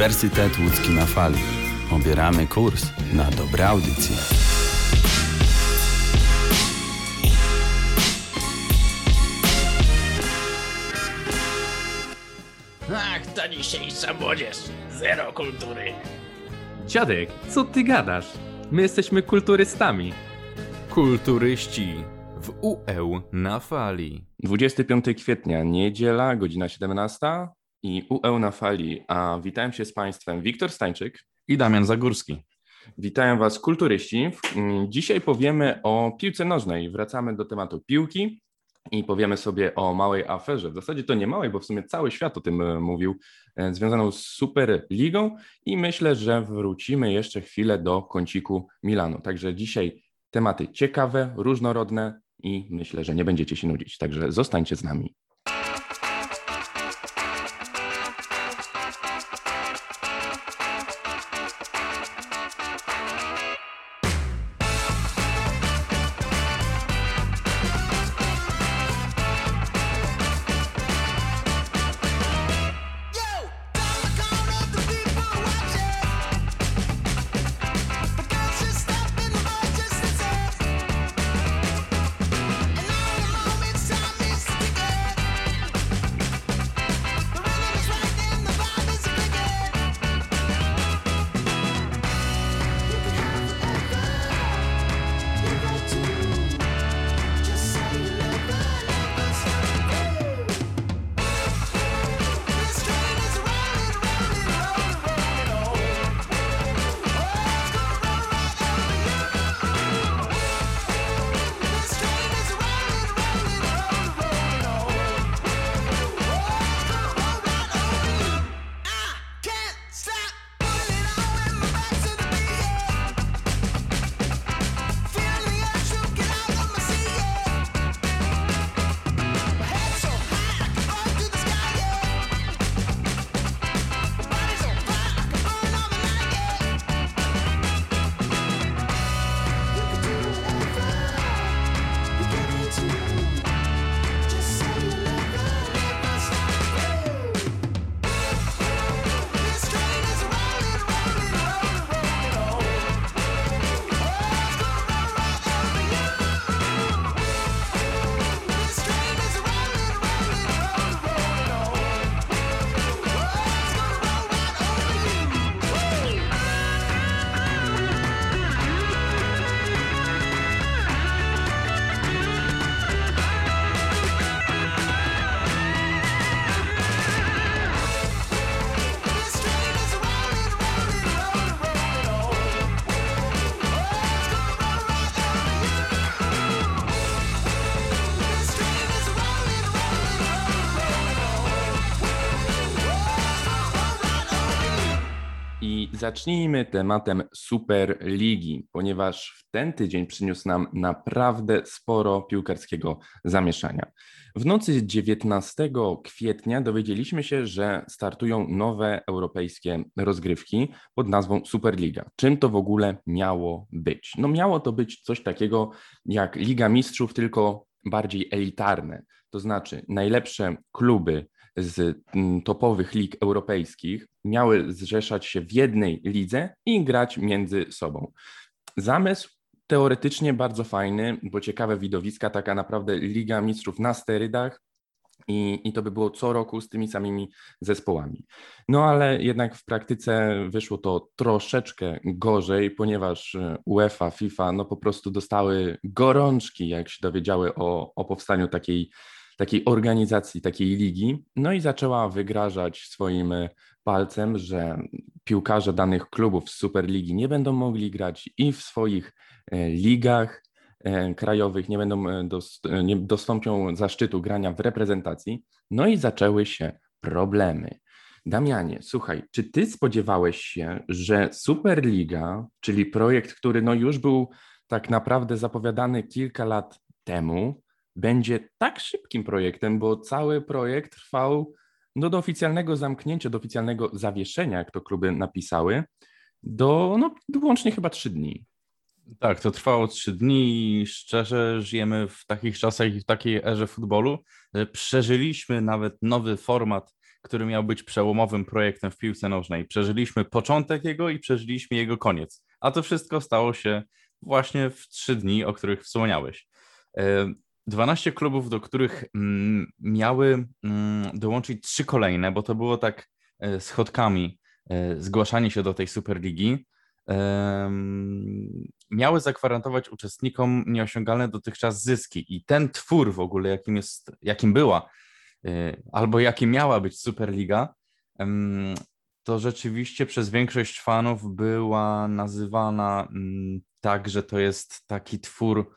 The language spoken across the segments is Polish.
Uniwersytet Łódzki na fali. Obieramy kurs na dobre audycje. Ach, ta dzisiejsza młodzież. Zero kultury. Dziadek, co ty gadasz? My jesteśmy kulturystami. Kulturyści w UE na fali. 25 kwietnia, niedziela, godzina 17 i UE na fali. A witałem się z Państwem Wiktor Stańczyk. I Damian Zagórski. Witają Was kulturyści. Mm, Dzisiaj powiemy o piłce nożnej. Wracamy do tematu piłki i powiemy sobie o małej aferze. W zasadzie to nie małej, bo w sumie cały świat o tym e, mówił, e, związaną z Superligą i myślę, że wrócimy jeszcze chwilę do kąciku Milanu. Także dzisiaj tematy ciekawe, różnorodne i myślę, że nie będziecie się nudzić. Także zostańcie z nami. Zacznijmy tematem Superligi, ponieważ w ten tydzień przyniósł nam naprawdę sporo piłkarskiego zamieszania. W nocy 19 kwietnia dowiedzieliśmy się, że startują nowe europejskie rozgrywki pod nazwą Superliga. Czym to w ogóle miało być? No miało to być coś takiego jak Liga Mistrzów, tylko bardziej elitarne. To znaczy najlepsze kluby z mm, topowych lig europejskich miały zrzeszać się w jednej lidze i grać między sobą. Zamysł teoretycznie bardzo fajny, bo ciekawe widowiska, taka naprawdę Liga Mistrzów na sterydach, i, I to by było co roku z tymi samymi zespołami. No ale jednak w praktyce wyszło to troszeczkę gorzej, ponieważ e, UEFA, FIFA no po prostu dostały gorączki, jak się dowiedziały o, o powstaniu takiej, takiej organizacji, takiej ligi. No i zaczęła wygrażać swoim e, palcem, że piłkarze danych klubów z Superligi nie będą mogli grać i w swoich e, ligach, e, krajowych nie będą nie dostąpią zaszczytu grania w reprezentacji. No i zaczęły się problemy. Damianie, słuchaj, czy ty spodziewałeś się, że Superliga, czyli projekt, który no już był tak naprawdę zapowiadany kilka lat temu, będzie tak szybkim projektem, bo cały projekt trwał no, do oficjalnego zamknięcia, do oficjalnego zawieszenia, jak to kluby napisały, do no, łącznie chyba trzy dni. Tak, to trwało trzy dni i szczerze żyjemy w takich czasach i w takiej erze futbolu, że przeżyliśmy nawet nowy format który miał być przełomowym projektem w piłce nożnej. Przeżyliśmy początek jego i przeżyliśmy jego koniec. A to wszystko stało się właśnie w trzy dni, o których wspomniałeś. E, 12 klubów, do których mm, miały mm, dołączyć trzy kolejne, bo to było tak e, schodkami e, zgłaszanie się do tej Superligi, miały zagwarantować uczestnikom nieosiągalne dotychczas zyski. I ten twór w ogóle, jakim, jest, jakim była, e, albo jakim miała być Superliga, to rzeczywiście przez większość fanów była nazywana mm, tak, że to jest taki twór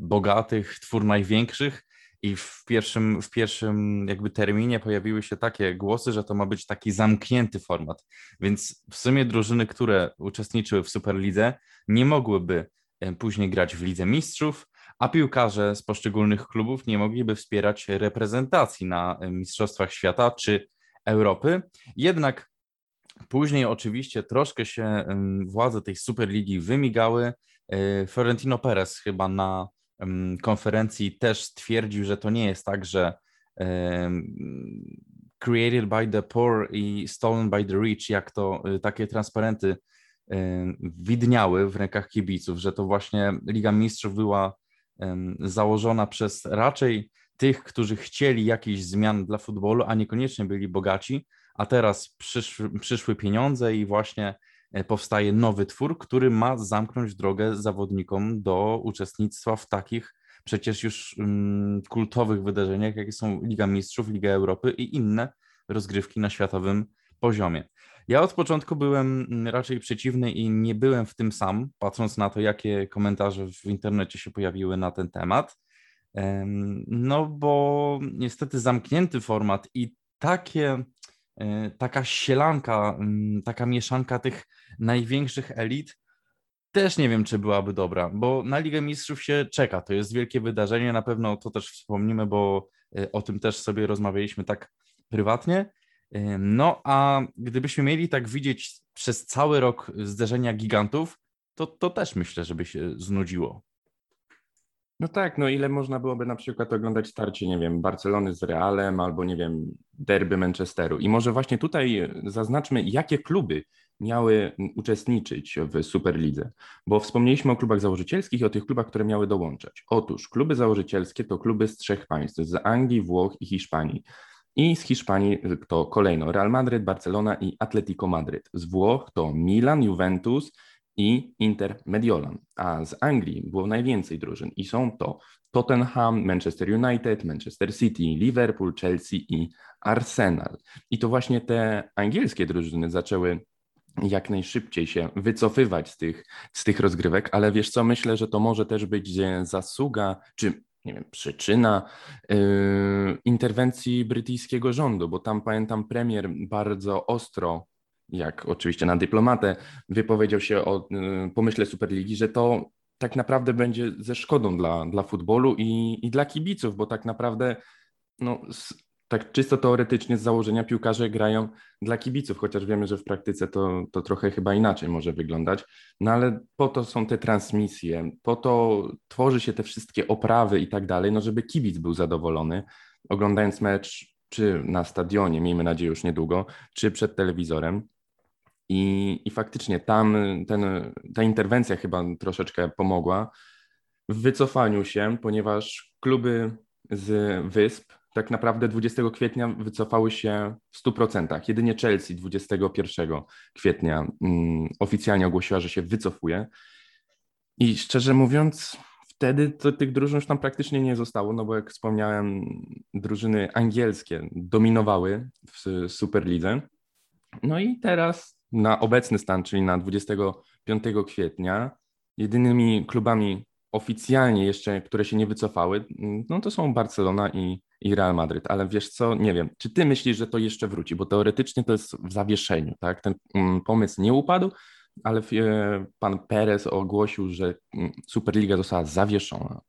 bogatych, twór największych. I w pierwszym, w pierwszym jakby terminie pojawiły się takie głosy, że to ma być taki zamknięty format. Więc w sumie drużyny, które uczestniczyły w Superlidze, nie mogłyby e, później grać w Lidze Mistrzów, a piłkarze z poszczególnych klubów nie mogliby wspierać reprezentacji na e, Mistrzostwach Świata czy Europy. Jednak później oczywiście troszkę się władze tej Superligi wymigały. E, Florentino Perez chyba na konferencji też stwierdził, że to nie jest tak, że created by the poor i stolen by the rich, jak to y, takie transparenty y, widniały w rękach kibiców, że to właśnie Liga Mistrzów była założona przez raczej tych, którzy chcieli jakichś zmian dla futbolu, a niekoniecznie byli bogaci, a teraz przyszły, przyszły pieniądze i właśnie powstaje nowy twór, który ma zamknąć drogę zawodnikom do uczestnictwa w takich przecież już mm, kultowych wydarzeniach, jakie są Liga Mistrzów, Liga Europy i inne rozgrywki na światowym poziomie. Ja od początku byłem mm, raczej przeciwny i nie byłem w tym sam, patrząc na to, jakie komentarze w internecie się pojawiły na ten temat. Em, No, bo niestety zamknięty format i takie, e, taka sielanka, mm, taka mieszanka tych największych elit, też nie wiem, czy byłaby dobra, bo na Ligę Mistrzów się czeka. To jest wielkie wydarzenie, na pewno to też wspomnimy, bo e, o tym też sobie rozmawialiśmy tak prywatnie. E, No, a gdybyśmy mieli tak widzieć przez cały rok zderzenia gigantów, to, to też myślę, żeby się znudziło. No tak, no ile można byłoby na przykład oglądać starcie, nie wiem, Barcelony z Realem albo, nie wiem, derby Manchesteru. I może właśnie tutaj zaznaczmy, jakie kluby miały uczestniczyć w Superlidze, bo wspomnieliśmy o klubach założycielskich i o tych klubach, które miały dołączać. Otóż kluby założycielskie to kluby z trzech państw, z Anglii, Włoch i Hiszpanii. I z Hiszpanii to kolejno Real Madryt, Barcelona i Atletico Madryt. Z Włoch to Milan, Juventus i Inter Mediolan. A z Anglii było najwięcej drużyn i są to Tottenham, Manchester United, Manchester City, Liverpool, Chelsea i Arsenal. I to właśnie te angielskie drużyny zaczęły jak najszybciej się wycofywać z tych, z tych rozgrywek, ale wiesz co, myślę, że to może też być e, zasługa, czy nie wiem, przyczyna yy, interwencji brytyjskiego rządu, bo tam pamiętam premier bardzo ostro, jak oczywiście na dyplomatę, wypowiedział się o yy, pomyśle Superligi, że to tak naprawdę będzie ze szkodą dla, dla futbolu i, i dla kibiców, bo tak naprawdę no, tak czysto teoretycznie z założenia piłkarze grają dla kibiców, chociaż wiemy, że w praktyce to, to trochę chyba inaczej może wyglądać. No ale po to są te transmisje, po to tworzy się te wszystkie oprawy i tak dalej, no żeby kibic był zadowolony, oglądając mecz czy na stadionie, miejmy nadzieję już niedługo, czy przed telewizorem. I, i faktycznie tam ten, ta interwencja chyba troszeczkę pomogła w wycofaniu się, ponieważ kluby z wysp tak naprawdę 20 kwietnia wycofały się w 100%. Jedynie Chelsea 21 kwietnia mm, oficjalnie ogłosiła, że się wycofuje. I szczerze mówiąc, wtedy to tych drużyn już tam praktycznie nie zostało, no bo jak wspomniałem, drużyny angielskie dominowały w Superlidze. No i teraz na obecny stan, czyli na 25 kwietnia, jedynymi klubami oficjalnie jeszcze, które się nie wycofały, no to są Barcelona i, i Real Madryt. Ale wiesz co, nie wiem, czy ty myślisz, że to jeszcze wróci? Bo teoretycznie to jest w zawieszeniu, tak? Ten mm, pomysł nie upadł, ale e, pan Perez ogłosił, że mm, Superliga została zawieszona.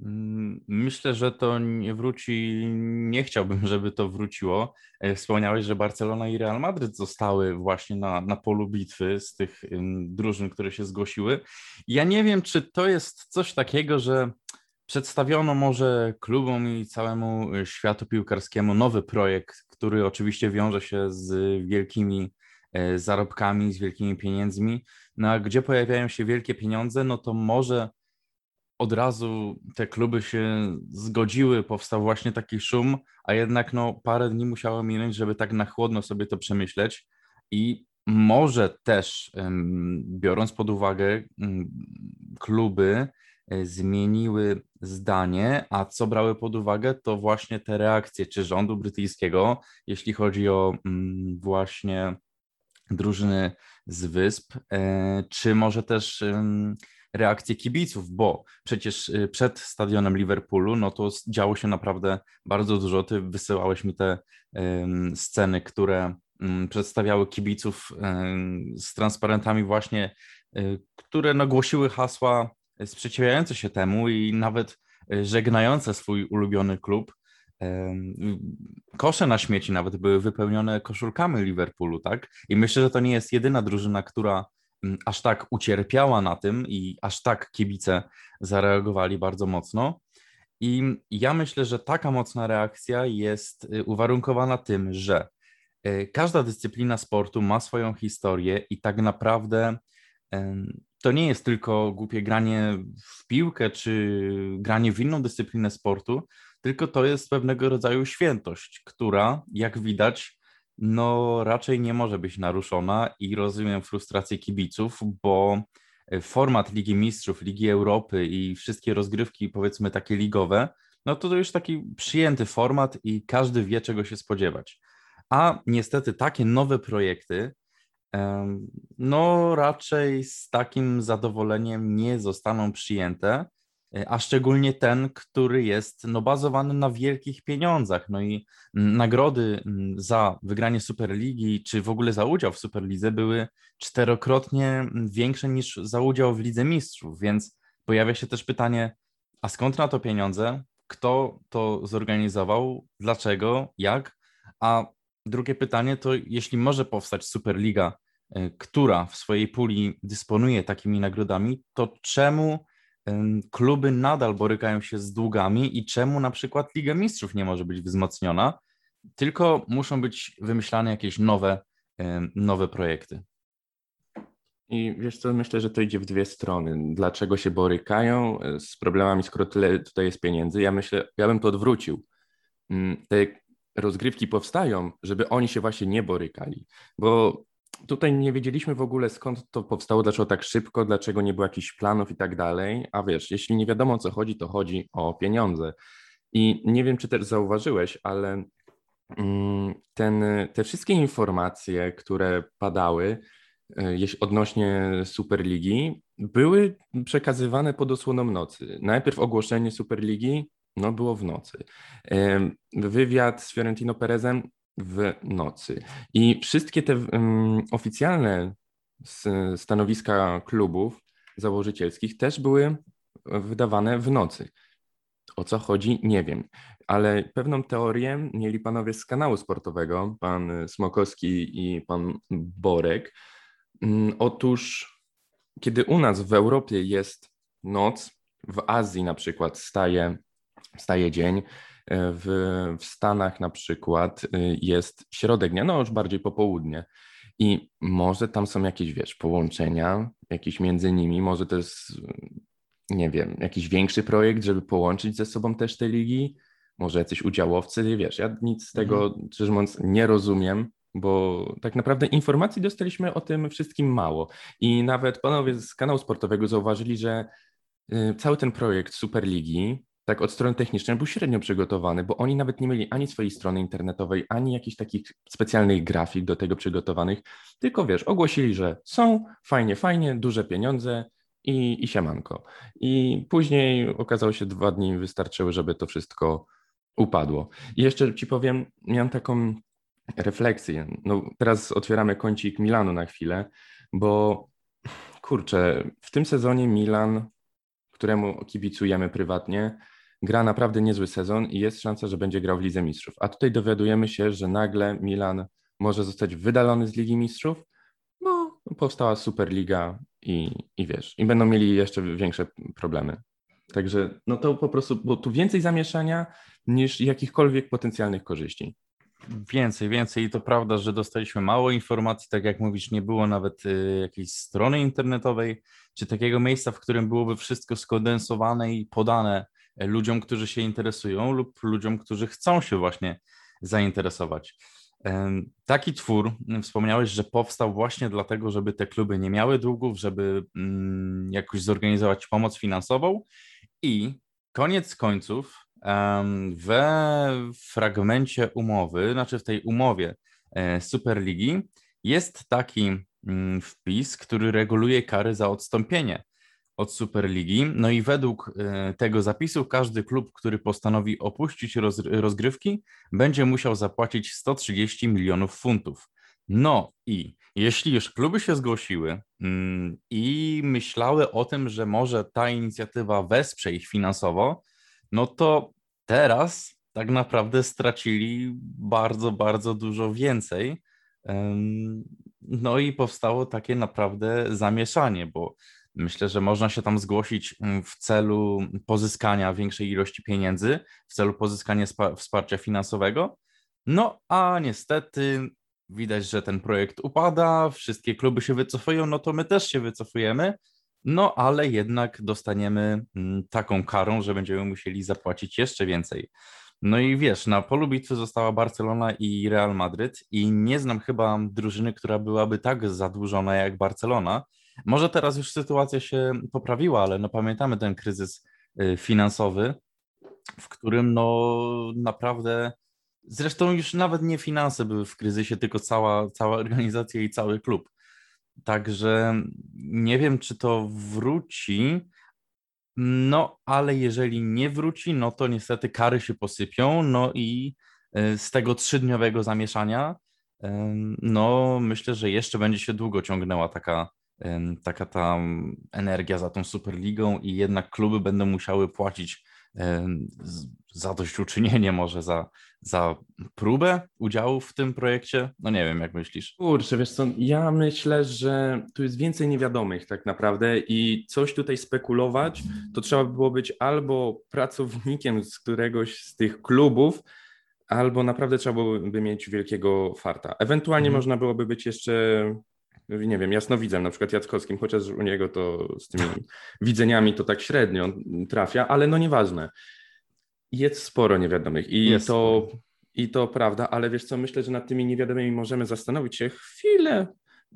Mm, Myślę, że to nie wróci. Nie chciałbym, żeby to wróciło. E, Wspomniałeś, że Barcelona i Real Madryt zostały właśnie na, na polu bitwy z tych drużyn, które się zgłosiły. Ja nie wiem, czy to jest coś takiego, że przedstawiono może klubom i całemu światu piłkarskiemu nowy projekt, który oczywiście wiąże się z wielkimi e, zarobkami, z wielkimi pieniędzmi. No a gdzie pojawiają się wielkie pieniądze, no to może od razu te kluby się zgodziły, powstał właśnie taki szum, a jednak no parę dni musiało minąć, żeby tak na chłodno sobie to przemyśleć i może też, biorąc pod uwagę kluby, zmieniły zdanie, a co brały pod uwagę, to właśnie te reakcje czy rządu brytyjskiego, jeśli chodzi o właśnie drużyny z wysp, e, czy może też reakcje kibiców, bo przecież y, przed stadionem Liverpoolu, no to działo się naprawdę bardzo dużo. Ty wysyłałeś mi te sceny, które przedstawiały kibiców z transparentami właśnie, które nagłosiły hasła sprzeciwiające się temu i nawet y, żegnające swój ulubiony klub. Kosze na śmieci nawet były wypełnione koszulkami Liverpoolu, tak? I myślę, że to nie jest jedyna drużyna, która aż tak ucierpiała na tym i aż tak kibice zareagowali bardzo mocno. I ja myślę, że taka mocna reakcja jest y, uwarunkowana tym, że każda dyscyplina sportu ma swoją historię i tak naprawdę to nie jest tylko głupie granie w piłkę czy granie w inną dyscyplinę sportu, tylko to jest pewnego rodzaju świętość, która, jak widać, no raczej nie może być naruszona i rozumiem frustrację kibiców, bo e, format Ligi Mistrzów, Ligi Europy i wszystkie rozgrywki, powiedzmy takie ligowe, no to to już taki przyjęty format i każdy wie, czego się spodziewać. A niestety takie nowe projekty, no raczej z takim zadowoleniem nie zostaną przyjęte a szczególnie ten, który jest no, bazowany na wielkich pieniądzach. No i nagrody za wygranie Superligi, czy w ogóle za udział w Superlidze były czterokrotnie większe niż za udział w Lidze Mistrzów, więc pojawia się też pytanie, a skąd na to pieniądze? Kto to zorganizował? Dlaczego? Jak? A drugie pytanie to, jeśli może powstać Superliga, y, która w swojej puli dysponuje takimi nagrodami, to czemu kluby nadal borykają się z długami i czemu na przykład Liga Mistrzów nie może być wzmocniona, tylko muszą być wymyślane jakieś nowe, nowe projekty. I wiesz co, myślę, że to idzie w dwie strony. Dlaczego się borykają e, z problemami, skoro tyle tutaj jest pieniędzy? Ja myślę, ja bym to odwrócił. Mm, te rozgrywki powstają, żeby oni się właśnie nie borykali, bo tutaj nie wiedzieliśmy w ogóle skąd to powstało, dlaczego tak szybko, dlaczego nie było jakichś planów i tak dalej. A wiesz, jeśli nie wiadomo o co chodzi, to chodzi o pieniądze. I nie wiem, czy też zauważyłeś, ale mm, ten, te wszystkie informacje, które padały e, odnośnie Superligi, były przekazywane pod osłoną nocy. Najpierw ogłoszenie Superligi no, było w nocy. Wywiad z Fiorentino Perezem w nocy. I wszystkie te oficjalne stanowiska klubów założycielskich też były wydawane w nocy. O co chodzi, nie wiem, ale pewną teorię mieli panowie z kanału sportowego, pan Smokowski i pan Borek. Mm, otóż, kiedy u nas w Europie jest noc, w Azji na przykład staje, staje dzień, w, w Stanach na przykład y, jest środek dnia, no już bardziej popołudnie. I może tam są jakieś, wiesz, połączenia, jakieś między nimi, może to jest, nie wiem, jakiś większy projekt, żeby połączyć ze sobą też te ligi, może jacyś udziałowcy, wiesz, ja nic z tego, mhm. szczerze mówiąc, nie rozumiem, bo tak naprawdę informacji dostaliśmy o tym wszystkim mało. I nawet panowie z kanału sportowego zauważyli, że y, cały ten projekt Superligi tak od strony technicznej był średnio przygotowany, bo oni nawet nie mieli ani swojej strony internetowej, ani jakichś takich specjalnych grafik do tego przygotowanych, tylko wiesz, ogłosili, że są, fajnie, fajnie, duże pieniądze i, i siamanko. I później okazało się, dwa dni wystarczyły, żeby to wszystko upadło. I jeszcze ci powiem, miałem taką refleksję. No, teraz otwieramy kącik Milanu na chwilę, bo kurczę, w tym sezonie Milan, któremu kibicujemy prywatnie, gra naprawdę niezły sezon i jest szansa, że będzie grał w Lidze Mistrzów. A tutaj dowiadujemy się, że nagle Milan może zostać wydalony z Ligi Mistrzów, bo powstała Superliga i, i wiesz, i będą mieli jeszcze większe problemy. Także no to po prostu, bo tu więcej zamieszania niż jakichkolwiek potencjalnych korzyści. Więcej, więcej i to prawda, że dostaliśmy mało informacji, tak jak mówisz, nie było nawet y, jakiejś strony internetowej, czy takiego miejsca, w którym byłoby wszystko skondensowane i podane ludziom, którzy się interesują lub ludziom, którzy chcą się właśnie zainteresować. Taki twór, m, wspomniałeś, że powstał właśnie dlatego, żeby te kluby nie miały długów, żeby mm, jakoś zorganizować pomoc finansową i koniec końców we fragmencie umowy, znaczy w tej umowie e, Superligi jest taki mm, wpis, który reguluje kary za odstąpienie od Superligi. No i według e, tego zapisu każdy klub, który postanowi opuścić roz, rozgrywki, będzie musiał zapłacić 130 milionów funtów. No i jeśli już kluby się zgłosiły mm, i myślały o tym, że może ta inicjatywa wesprze ich finansowo, no to teraz tak naprawdę stracili bardzo, bardzo dużo więcej. No i powstało takie naprawdę zamieszanie, bo myślę, że można się tam zgłosić mm, w celu pozyskania większej ilości pieniędzy, w celu pozyskania spa- wsparcia finansowego. No a niestety widać, że ten projekt upada, wszystkie kluby się wycofują, no to my też się wycofujemy. No, ale jednak dostaniemy mm, taką karą, że będziemy musieli zapłacić jeszcze więcej. No i wiesz, na polu bitwy została Barcelona i Real Madryt i nie znam chyba drużyny, która byłaby tak zadłużona jak Barcelona. Może teraz już sytuacja się poprawiła, ale no pamiętamy ten kryzys y, finansowy, w którym no naprawdę, zresztą już nawet nie finanse były w kryzysie, tylko cała, cała organizacja i cały klub. Także nie wiem, czy to wróci. No, ale jeżeli nie wróci, no to niestety kary się posypią. No i y, z tego trzydniowego zamieszania, ym, no myślę, że jeszcze będzie się długo ciągnęła taka, taka tam energia za tą Superligą i jednak kluby będą musiały płacić ym, z- zadośćuczynienie może za, za próbę udziału w tym projekcie. No nie wiem, jak myślisz. Kurczę, wiesz co, ja myślę, że tu jest więcej niewiadomych tak naprawdę i coś tutaj spekulować, to trzeba by było być albo pracownikiem z któregoś z tych klubów, albo naprawdę trzeba byłoby mieć wielkiego farta. Ewentualnie Mhm. można byłoby być jeszcze, nie wiem, jasnowidzem, na przykład Jackowskim, chociaż u niego to z tymi widzeniami to tak średnio trafia, ale no nieważne. Jest sporo niewiadomych i Jest to i to prawda, ale wiesz co, myślę, że nad tymi niewiadomymi możemy zastanowić się chwilę,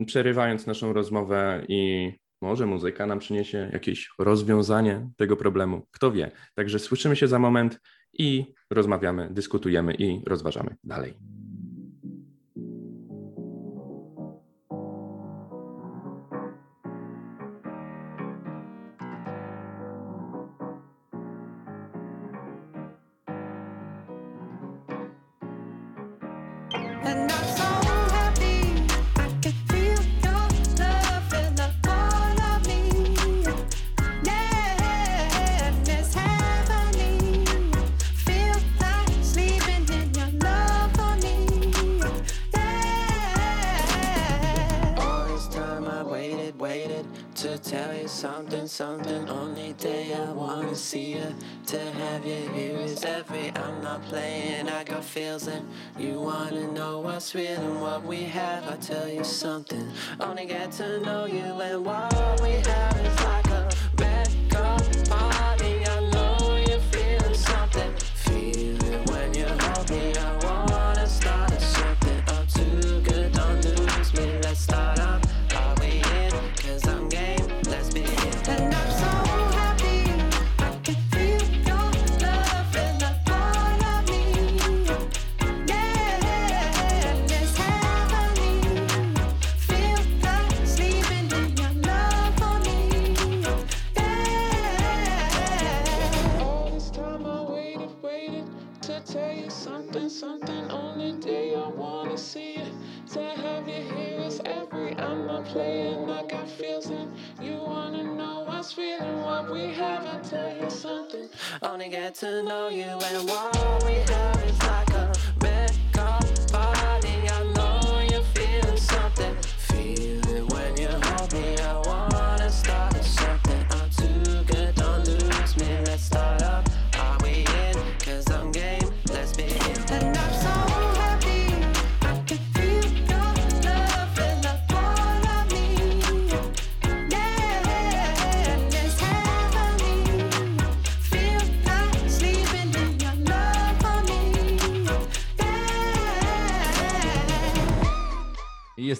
przerywając naszą rozmowę i może muzyka nam przyniesie jakieś rozwiązanie tego problemu. Kto wie. Także słyszymy się za moment i rozmawiamy, dyskutujemy i rozważamy dalej. Only get to know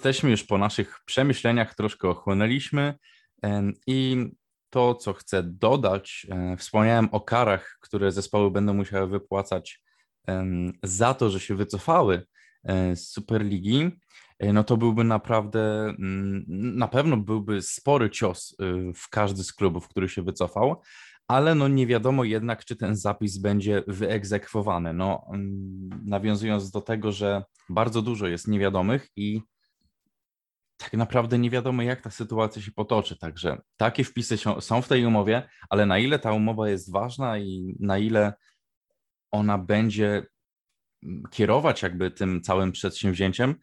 Jesteśmy już po naszych przemyśleniach, troszkę ochłonęliśmy i to, co chcę dodać, e, wspomniałem o karach, które zespoły będą musiały wypłacać za to, że się wycofały e, z Superligi, e, no to byłby naprawdę, mm, na pewno byłby spory cios w każdy z klubów, który się wycofał, ale no nie wiadomo jednak, czy ten zapis będzie wyegzekwowany. No, mm, nawiązując do tego, że bardzo dużo jest niewiadomych i tak naprawdę nie wiadomo, jak ta sytuacja się potoczy. Także takie wpisy są w tej umowie, ale na ile ta umowa jest ważna i na ile ona będzie mm, kierować jakby tym całym przedsięwzięciem,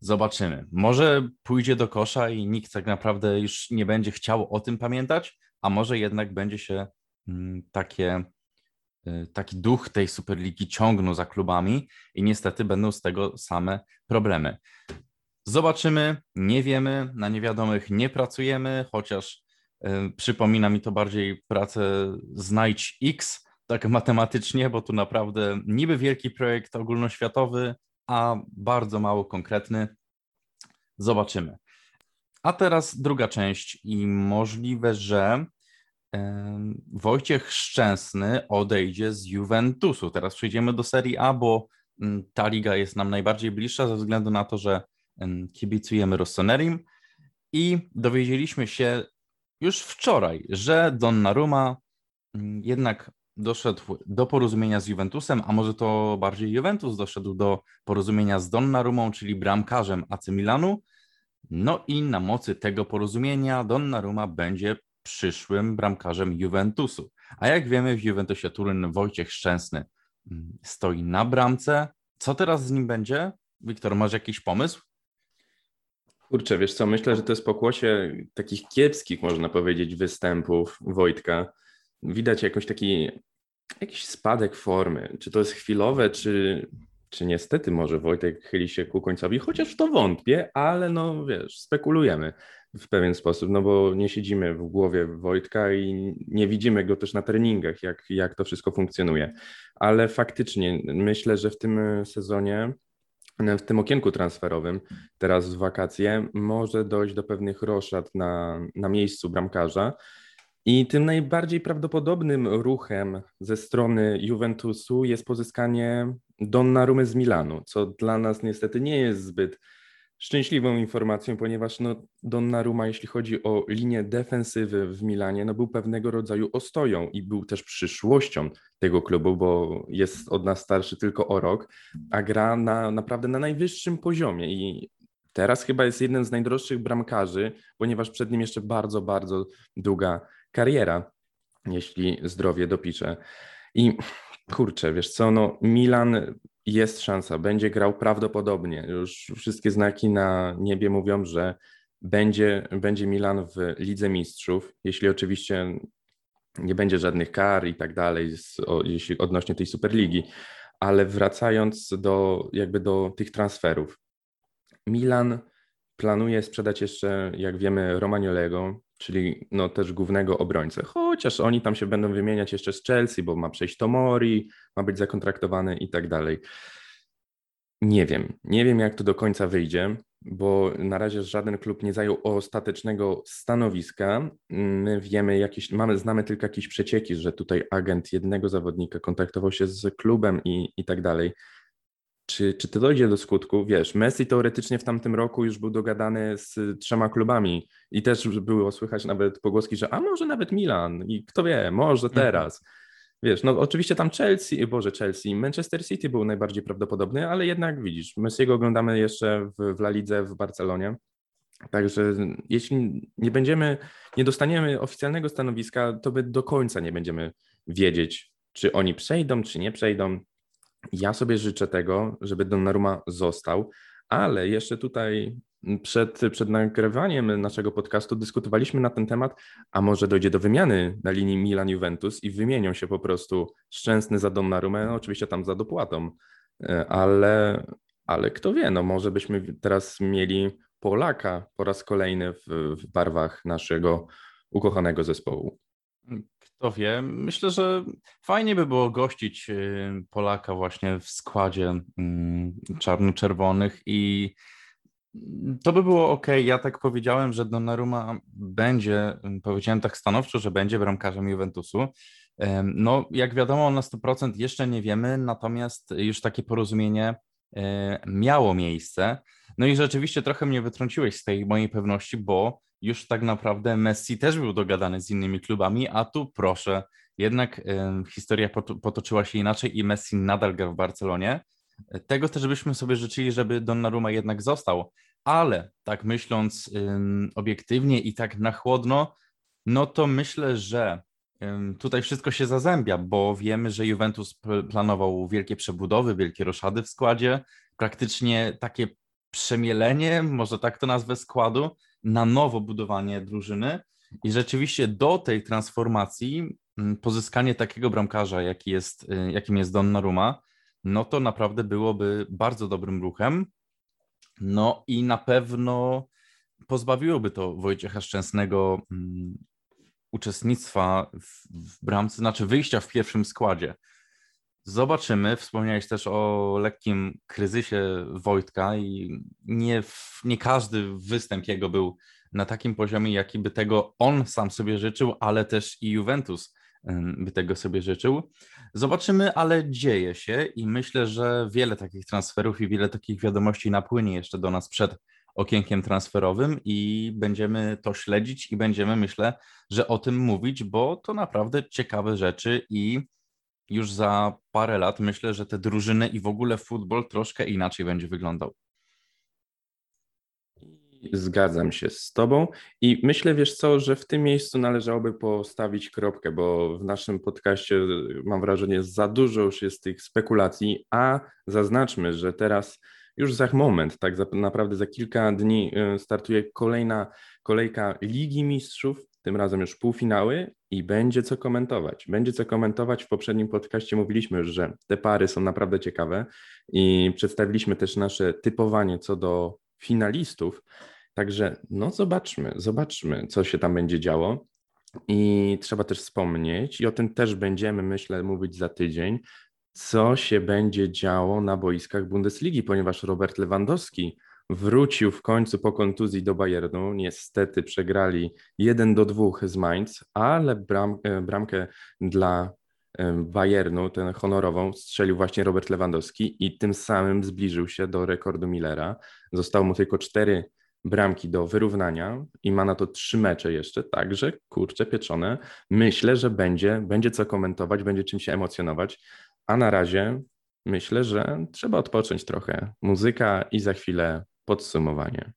zobaczymy. Może pójdzie do kosza i nikt tak naprawdę już nie będzie chciał o tym pamiętać, a może jednak będzie się mm, takie, y, taki duch tej Superligi ciągnął za klubami i niestety będą z tego same problemy. Zobaczymy, nie wiemy, na niewiadomych nie pracujemy, chociaż y, przypomina mi to bardziej pracę Znajdź X, tak matematycznie, bo tu naprawdę niby wielki projekt ogólnoświatowy, a bardzo mało konkretny. Zobaczymy. A teraz druga część i możliwe, że em, Wojciech Szczęsny odejdzie z Juventusu. Teraz przejdziemy do Serii A, bo mm, ta liga jest nam najbardziej bliższa ze względu na to, że kibicujemy Rossonerim i dowiedzieliśmy się już wczoraj, że Donnarumma mm, jednak doszedł do porozumienia z Juventusem, a może to bardziej Juventus doszedł do porozumienia z Donnarumą, czyli bramkarzem AC Milanu. No i na mocy tego porozumienia Donnarumma będzie przyszłym bramkarzem Juventusu. A jak wiemy w Juventusie Turyn Wojciech Szczęsny mm, stoi na bramce. Co teraz z nim będzie? Wiktor, masz jakiś pomysł? Kurczę, wiesz co, myślę, że to jest pokłosie takich kiepskich, można powiedzieć, występów Wojtka. Widać jakoś taki, jakiś spadek formy. Czy to jest chwilowe, czy, czy niestety może Wojtek chyli się ku końcowi, chociaż w to wątpię, ale no wiesz, spekulujemy w pewien sposób, no bo nie siedzimy w głowie Wojtka i nie widzimy go też na treningach, jak, jak to wszystko funkcjonuje. Ale faktycznie myślę, że w tym sezonie w tym okienku transferowym, teraz w wakacje, może dojść do pewnych roszad na, na miejscu bramkarza. I tym najbardziej prawdopodobnym ruchem ze strony Juventusu jest pozyskanie Donnarumy z Milanu, co dla nas niestety nie jest zbyt szczęśliwą informacją, ponieważ no, Donnarumma, jeśli chodzi o linię defensywy w Milanie, no, był pewnego rodzaju ostoją i był też przyszłością tego klubu, bo jest od nas starszy tylko o rok, a gra na, naprawdę na najwyższym poziomie i teraz chyba jest jednym z najdroższych bramkarzy, ponieważ przed nim jeszcze bardzo, bardzo długa kariera, jeśli zdrowie dopisze. I kurczę, wiesz co, no Milan jest szansa, będzie grał prawdopodobnie. Już wszystkie znaki na niebie mówią, że będzie, będzie Milan w Lidze Mistrzów, jeśli oczywiście nie będzie żadnych kar i tak dalej, jeśli odnośnie tej Superligi. Ale wracając do jakby do tych transferów. Milan planuje sprzedać jeszcze, jak wiemy, Romagnolego, czyli no też głównego obrońcę, chociaż oni tam się będą wymieniać jeszcze z Chelsea, bo ma przejść Tomori, ma być zakontraktowany i tak dalej. Nie wiem, nie wiem jak to do końca wyjdzie, bo na razie żaden klub nie zajął ostatecznego stanowiska. My wiemy jakieś, mamy, znamy tylko jakieś przecieki, że tutaj agent jednego zawodnika kontaktował się z klubem i, i tak dalej. Czy, czy to dojdzie do skutku? Wiesz, Messi teoretycznie w tamtym roku już był dogadany z trzema klubami i też było słychać nawet pogłoski, że a może nawet Milan i kto wie, może teraz. Wiesz, no oczywiście tam Chelsea, Boże Chelsea, Manchester City był najbardziej prawdopodobny, ale jednak widzisz, Messiego oglądamy jeszcze w, w La Lidze w Barcelonie. Także jeśli nie będziemy, nie dostaniemy oficjalnego stanowiska, to my do końca nie będziemy wiedzieć, czy oni przejdą, czy nie przejdą. Ja sobie życzę tego, żeby Donnarumma został, ale jeszcze tutaj przed, przed nagrywaniem naszego podcastu dyskutowaliśmy na ten temat, a może dojdzie do wymiany na linii Milan-Juventus i wymienią się po prostu Szczęsny za Donnarumę, no oczywiście tam za dopłatą, E, ale, ale kto wie, no może byśmy teraz mieli Polaka po raz kolejny w, w barwach naszego ukochanego zespołu. Kto wie, myślę, że fajnie by było gościć y, Polaka właśnie w składzie mm, czarno-czerwonych i To by było ok. Ja tak powiedziałem, że Donnarumma będzie, powiedziałem tak stanowczo, że będzie bramkarzem Juventusu. No, jak wiadomo, na 100% jeszcze nie wiemy, natomiast już takie porozumienie e, miało miejsce. No i rzeczywiście trochę mnie wytrąciłeś z tej mojej pewności, bo już tak naprawdę Messi też był dogadany z innymi klubami, a tu proszę, jednak historia pot- potoczyła się inaczej i Messi nadal gra w Barcelonie. Tego też byśmy sobie życzyli, żeby Donnarumma jednak został, ale tak myśląc obiektywnie i tak na chłodno, no to myślę, że tutaj wszystko się zazębia, bo wiemy, że Juventus pl- planował wielkie przebudowy, wielkie roszady w składzie, praktycznie takie przemielenie, może tak to nazwę składu, na nowo budowanie drużyny i rzeczywiście do tej transformacji ym, pozyskanie takiego bramkarza, jaki jest, y, jakim jest Donnarumma, no to naprawdę byłoby bardzo dobrym ruchem. No i na pewno pozbawiłoby to Wojciecha Szczęsnego mm, uczestnictwa w, w bramce, znaczy wyjścia w pierwszym składzie. Zobaczymy. Wspomniałeś też o lekkim kryzysie Wojtka i nie, nie każdy występ jego był na takim poziomie, jaki by tego on sam sobie życzył, ale też i Juventus by tego sobie życzył. Zobaczymy, ale dzieje się i myślę, że wiele takich transferów i wiele takich wiadomości napłynie jeszcze do nas przed okienkiem transferowym i będziemy to śledzić i będziemy, myślę, że o tym mówić, bo to naprawdę ciekawe rzeczy i już za parę lat myślę, że te drużyny i w ogóle futbol troszkę inaczej będzie wyglądał. Zgadzam się z Tobą i myślę, wiesz co, że w tym miejscu należałoby postawić kropkę, bo w naszym podcaście mam wrażenie za dużo już jest tych spekulacji, a zaznaczmy, że teraz już za moment, tak naprawdę za kilka dni y, startuje kolejna kolejka Ligi Mistrzów, tym razem już półfinały i będzie co komentować. Będzie co komentować. W poprzednim podcaście mówiliśmy już, że te pary są naprawdę ciekawe i przedstawiliśmy też nasze typowanie co do finalistów. Także no zobaczmy, zobaczmy, co się tam będzie działo. I trzeba też wspomnieć, i o tym też będziemy, myślę, mówić za tydzień, co się będzie działo na boiskach Bundesligi, ponieważ Robert Lewandowski wrócił w końcu po kontuzji do Bayernu. Niestety przegrali 1 do 2 z Mainz, ale bram, e, bramkę dla e, Bayernu, tę honorową, strzelił właśnie Robert Lewandowski i tym samym zbliżył się do rekordu Millera. Zostało mu tylko 4 bramki do wyrównania i ma na to trzy mecze jeszcze, także kurczę pieczone. Myślę, że będzie, będzie co komentować, będzie czym się emocjonować, a na razie myślę, że trzeba odpocząć trochę. Muzyka i za chwilę podsumowanie.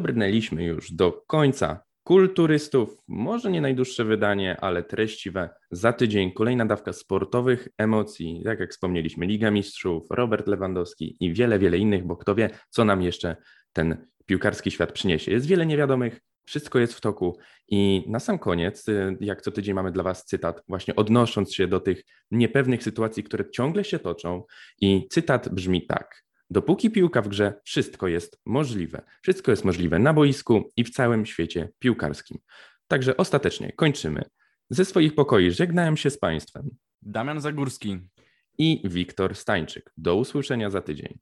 Dobrnęliśmy już do końca kulturystów. Może nie najdłuższe wydanie, ale treściwe. Za tydzień kolejna dawka sportowych emocji. Tak jak wspomnieliśmy, Liga Mistrzów, Robert Lewandowski i wiele, wiele innych, bo kto wie, co nam jeszcze ten piłkarski świat przyniesie. Jest wiele niewiadomych, wszystko jest w toku. I na sam koniec, y, jak co tydzień mamy dla Was cytat, właśnie odnosząc się do tych niepewnych sytuacji, które ciągle się toczą. I cytat brzmi tak. Dopóki piłka w grze, wszystko jest możliwe. Wszystko jest możliwe na boisku i w całym świecie piłkarskim. Także ostatecznie kończymy. Ze swoich pokoi żegnałem się z Państwem Damian Zagórski. i Wiktor Stańczyk. Do usłyszenia za tydzień.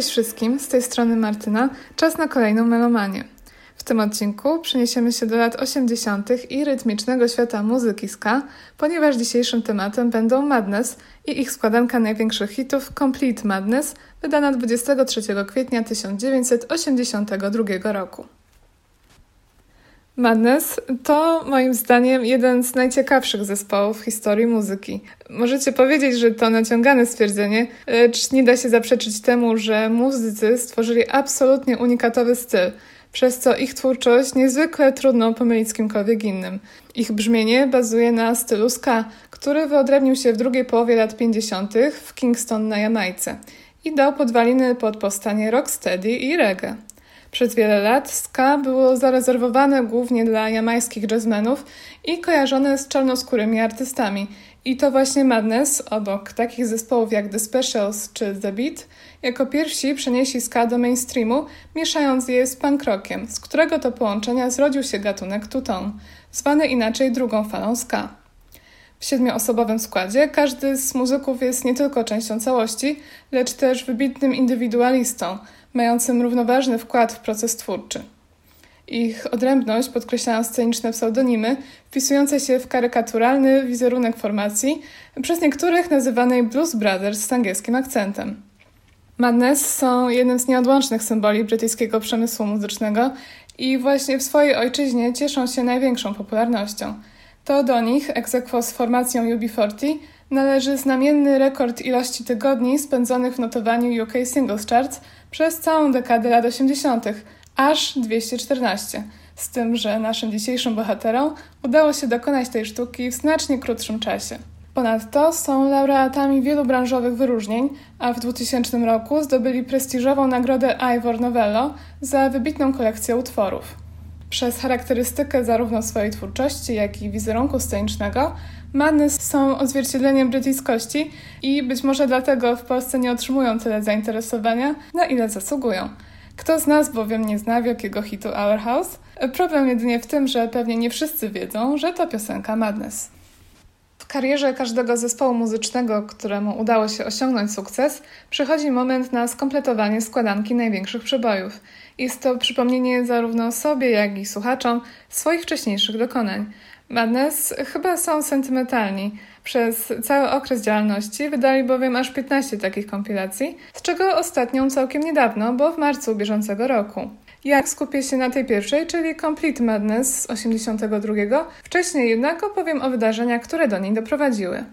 Cześć wszystkim, z tej strony Martyna. Czas na kolejną melomanię. W tym odcinku przeniesiemy się do lat 80. i rytmicznego świata muzyki ska, ponieważ dzisiejszym tematem będą Madness i ich składanka największych hitów Complete Madness, wydana 23 kwietnia 1982 roku. Madness to moim zdaniem jeden z najciekawszych zespołów w historii muzyki. Możecie powiedzieć, że to naciągane stwierdzenie, lecz nie da się zaprzeczyć temu, że muzycy stworzyli absolutnie unikatowy styl, przez co ich twórczość niezwykle trudno pomylić z kimkolwiek innym. Ich brzmienie bazuje na stylu ska, który wyodrębnił się w drugiej połowie lat 50. w Kingston na Jamajce i dał podwaliny pod powstanie rocksteady i reggae. Przez wiele lat ska było zarezerwowane głównie dla jamajskich jazzmenów i kojarzone z czarnoskórymi artystami. I to właśnie Madness, obok takich zespołów jak The Specials czy The Beat, jako pierwsi przenieśli ska do mainstreamu, mieszając je z punk rockiem, z którego to połączenia zrodził się gatunek two-tone, zwany inaczej drugą falą ska. W siedmioosobowym składzie każdy z muzyków jest nie tylko częścią całości, lecz też wybitnym indywidualistą, mającym równoważny wkład w proces twórczy. Ich odrębność podkreślają sceniczne pseudonimy, wpisujące się w karykaturalny wizerunek formacji, przez niektórych nazywanej Blues Brothers z angielskim akcentem. Madness są jednym z nieodłącznych symboli brytyjskiego przemysłu muzycznego i właśnie w swojej ojczyźnie cieszą się największą popularnością. To do nich, aequo z formacją UB40, należy znamienny rekord ilości tygodni spędzonych w notowaniu UK Singles Charts przez całą dekadę lat 80., aż 214. Z tym, że naszym dzisiejszym bohaterom udało się dokonać tej sztuki w znacznie krótszym czasie. Ponadto są laureatami wielu branżowych wyróżnień, a w 2000 roku zdobyli prestiżową nagrodę Ivor Novello za wybitną kolekcję utworów. Przez charakterystykę zarówno swojej twórczości, jak i wizerunku scenicznego, Madness są odzwierciedleniem brytyjskości i być może dlatego w Polsce nie otrzymują tyle zainteresowania, na ile zasługują. Kto z nas bowiem nie zna wielkiego hitu Our House? Problem jedynie w tym, że pewnie nie wszyscy wiedzą, że to piosenka Madness. W karierze każdego zespołu muzycznego, któremu udało się osiągnąć sukces, przychodzi moment na skompletowanie składanki największych przebojów. Jest to przypomnienie zarówno sobie, jak i słuchaczom swoich wcześniejszych dokonań. Madness chyba są sentymentalni. Przez cały okres działalności wydali bowiem aż 15 takich kompilacji, z czego ostatnią całkiem niedawno, bo w marcu bieżącego roku. Jak skupię się na tej pierwszej, czyli Complete Madness z 82, wcześniej jednak opowiem o wydarzeniach, które do niej doprowadziły.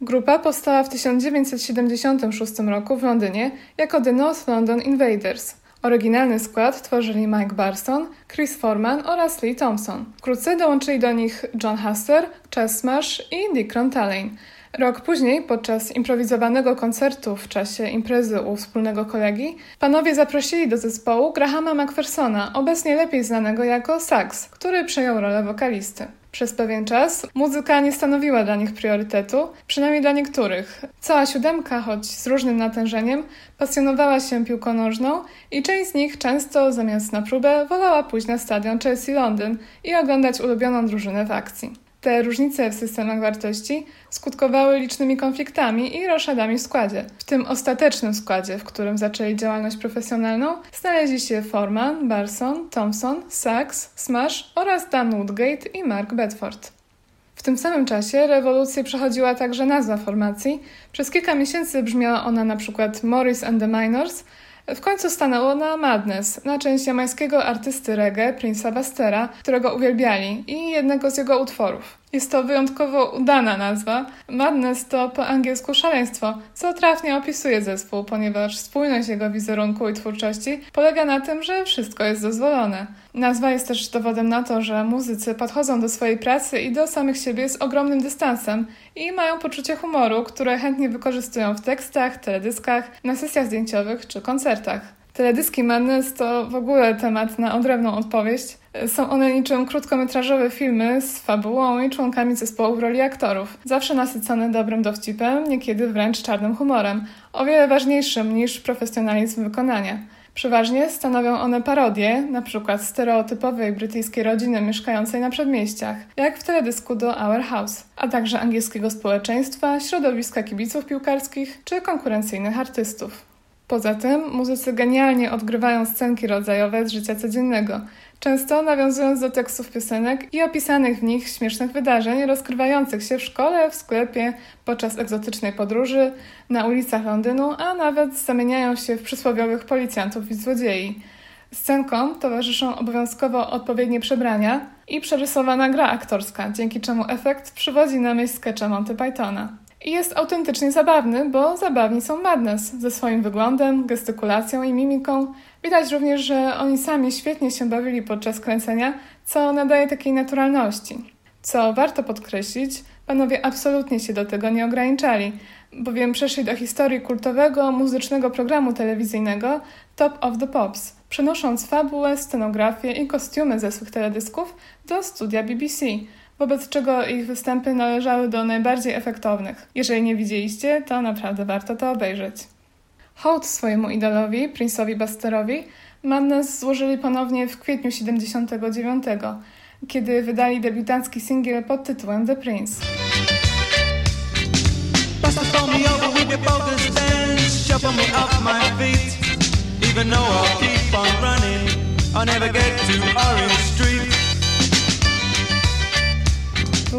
Grupa powstała w 1976 roku w Londynie jako The North London Invaders. Oryginalny skład tworzyli Mike Barson, Chris Foreman oraz Lee Thompson. Wkrótce dołączyli do nich John Huster, Chas Smash i Dick Ron-Talley. Rok później, podczas improwizowanego koncertu w czasie imprezy u wspólnego kolegi, panowie zaprosili do zespołu Grahama McPhersona, obecnie lepiej znanego jako Sax, który przejął rolę wokalisty. Przez pewien czas muzyka nie stanowiła dla nich priorytetu, przynajmniej dla niektórych. Cała siódemka, choć z różnym natężeniem, pasjonowała się piłką nożną i część z nich często zamiast na próbę wolała pójść na stadion Chelsea Londyn i oglądać ulubioną drużynę w akcji. Te różnice w systemach wartości skutkowały licznymi konfliktami i roszadami w składzie. W tym ostatecznym składzie, w którym zaczęli działalność profesjonalną, znaleźli się Foreman, Barson, Thompson, Sachs, Smash oraz Dan Woodgate i Mark Bedford. W tym samym czasie rewolucję przechodziła także nazwa formacji. Przez kilka miesięcy brzmiała ona na przykład Morris and the Minors, w końcu stanęło na Madness, na część jamańskiego artysty reggae Prince'a Bastera, którego uwielbiali, i jednego z jego utworów. Jest to wyjątkowo udana nazwa. Madness to po angielsku szaleństwo, co trafnie opisuje zespół, ponieważ spójność jego wizerunku i twórczości polega na tym, że wszystko jest dozwolone. Nazwa jest też dowodem na to, że muzycy podchodzą do swojej pracy i do samych siebie z ogromnym dystansem i mają poczucie humoru, które chętnie wykorzystują w tekstach, teledyskach, na sesjach zdjęciowych czy koncertach. Teledyski Madness to w ogóle temat na odrębną odpowiedź. Są one niczym krótkometrażowe filmy z fabułą i członkami zespołu w roli aktorów, zawsze nasycone dobrym dowcipem, niekiedy wręcz czarnym humorem, o wiele ważniejszym niż profesjonalizm wykonania. Przeważnie stanowią one parodie, na przykład stereotypowej brytyjskiej rodziny mieszkającej na przedmieściach, jak w teledysku do Our House, a także angielskiego społeczeństwa, środowiska kibiców piłkarskich czy konkurencyjnych artystów. Poza tym muzycy genialnie odgrywają scenki rodzajowe z życia codziennego, często nawiązując do tekstów piosenek i opisanych w nich śmiesznych wydarzeń rozkrywających się w szkole, w sklepie, podczas egzotycznej podróży, na ulicach Londynu, a nawet zamieniają się w przysłowiowych policjantów i złodziei. Scenkom towarzyszą obowiązkowo odpowiednie przebrania i przerysowana gra aktorska, dzięki czemu efekt przywodzi na myśl sketcha Monty Pythona. I jest autentycznie zabawny, bo zabawni są Madness ze swoim wyglądem, gestykulacją i mimiką. Widać również, że oni sami świetnie się bawili podczas kręcenia, co nadaje takiej naturalności. Co warto podkreślić, panowie absolutnie się do tego nie ograniczali, bowiem przeszli do historii kultowego muzycznego programu telewizyjnego Top of the Pops, przenosząc fabułę, scenografię i kostiumy ze swych teledysków do studia BBC, wobec czego ich występy należały do najbardziej efektownych. Jeżeli nie widzieliście, to naprawdę warto to obejrzeć. Hołd swojemu idolowi, Prince'owi Busterowi, Madness złożyli ponownie w kwietniu 79, kiedy wydali debiutancki singiel pod tytułem The Prince. Even though I'll keep on running, I'll never get to Orange Street.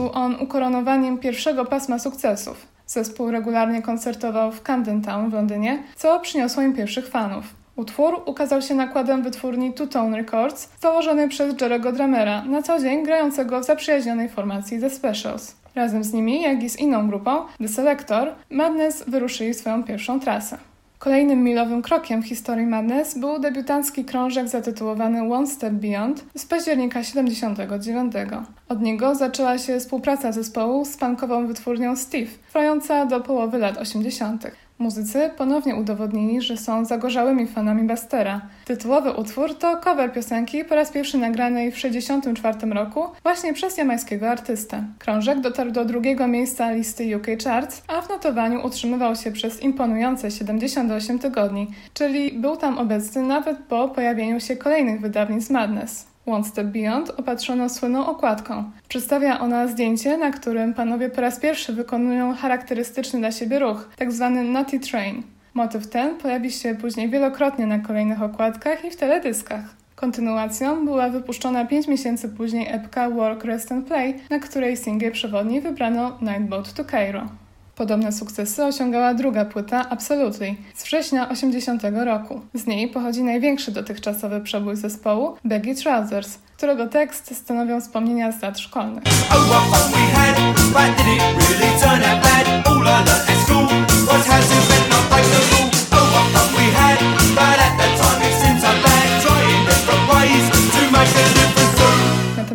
Był on ukoronowaniem pierwszego pasma sukcesów. Zespół regularnie koncertował w Camden Town w Londynie, co przyniosło im pierwszych fanów. Utwór ukazał się nakładem wytwórni Two Tone Records, założonej przez Jerego Dramera, na co dzień grającego w zaprzyjaźnionej formacji The Specials. Razem z nimi, jak i z inną grupą, The Selector, Madness wyruszyli swoją pierwszą trasę. Kolejnym milowym krokiem w historii Madness był debiutancki krążek zatytułowany One Step Beyond z października 79. Od niego zaczęła się współpraca zespołu z punkową wytwórnią Steve, trwająca do połowy lat 80. Muzycy ponownie udowodnili, że są zagorzałymi fanami Bastera. Tytułowy utwór to cover piosenki po raz pierwszy nagranej w 1964 roku właśnie przez jamańskiego artystę. Krążek dotarł do drugiego miejsca listy UK Charts, a w notowaniu utrzymywał się przez imponujące 78 tygodni, czyli był tam obecny nawet po pojawieniu się kolejnych wydawnictw Madness. One Step Beyond opatrzono słynną okładką. Przedstawia ona zdjęcie, na którym panowie po raz pierwszy wykonują charakterystyczny dla siebie ruch, tzw. Nutty Train. Motyw ten pojawi się później wielokrotnie na kolejnych okładkach i w teledyskach. Kontynuacją była wypuszczona 5 miesięcy później epka Work, Rest and Play, na której singiel przewodni wybrano Nightboat to Cairo. Podobne sukcesy osiągała druga płyta Absolutely z września 80 roku. Z niej pochodzi największy dotychczasowy przebój zespołu Baggy Trousers, którego tekst stanowią wspomnienia z lat szkolnych. Oh,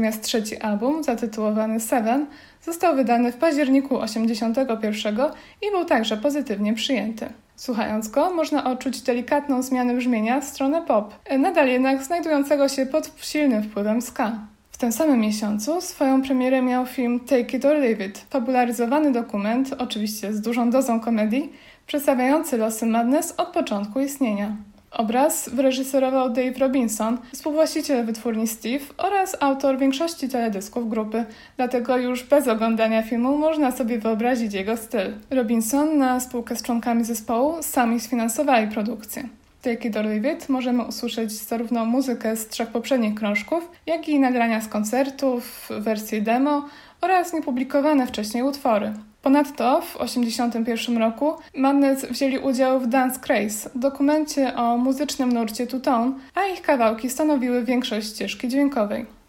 Natomiast trzeci album, zatytułowany Seven, został wydany w październiku 81 i był także pozytywnie przyjęty. Słuchając go, można odczuć delikatną zmianę brzmienia w stronę pop, nadal jednak znajdującego się pod silnym wpływem ska. W tym samym miesiącu swoją premierę miał film Take It or Leave It, fabularyzowany dokument, oczywiście z dużą dozą komedii, przedstawiający losy Madness od początku istnienia. Obraz wyreżyserował Dave Robinson, współwłaściciel wytwórni Steve oraz autor większości teledysków grupy, dlatego już bez oglądania filmu można sobie wyobrazić jego styl. Robinson na spółkę z członkami zespołu sami sfinansowali produkcję. Take It or Leave It możemy usłyszeć zarówno muzykę z trzech poprzednich krążków, jak i nagrania z koncertów, wersje demo oraz niepublikowane wcześniej utwory. Ponadto w 1981 roku Madness wzięli udział w Dance Craze, dokumencie o muzycznym nurcie Two-Tone, a ich kawałki stanowiły większość ścieżki dźwiękowej.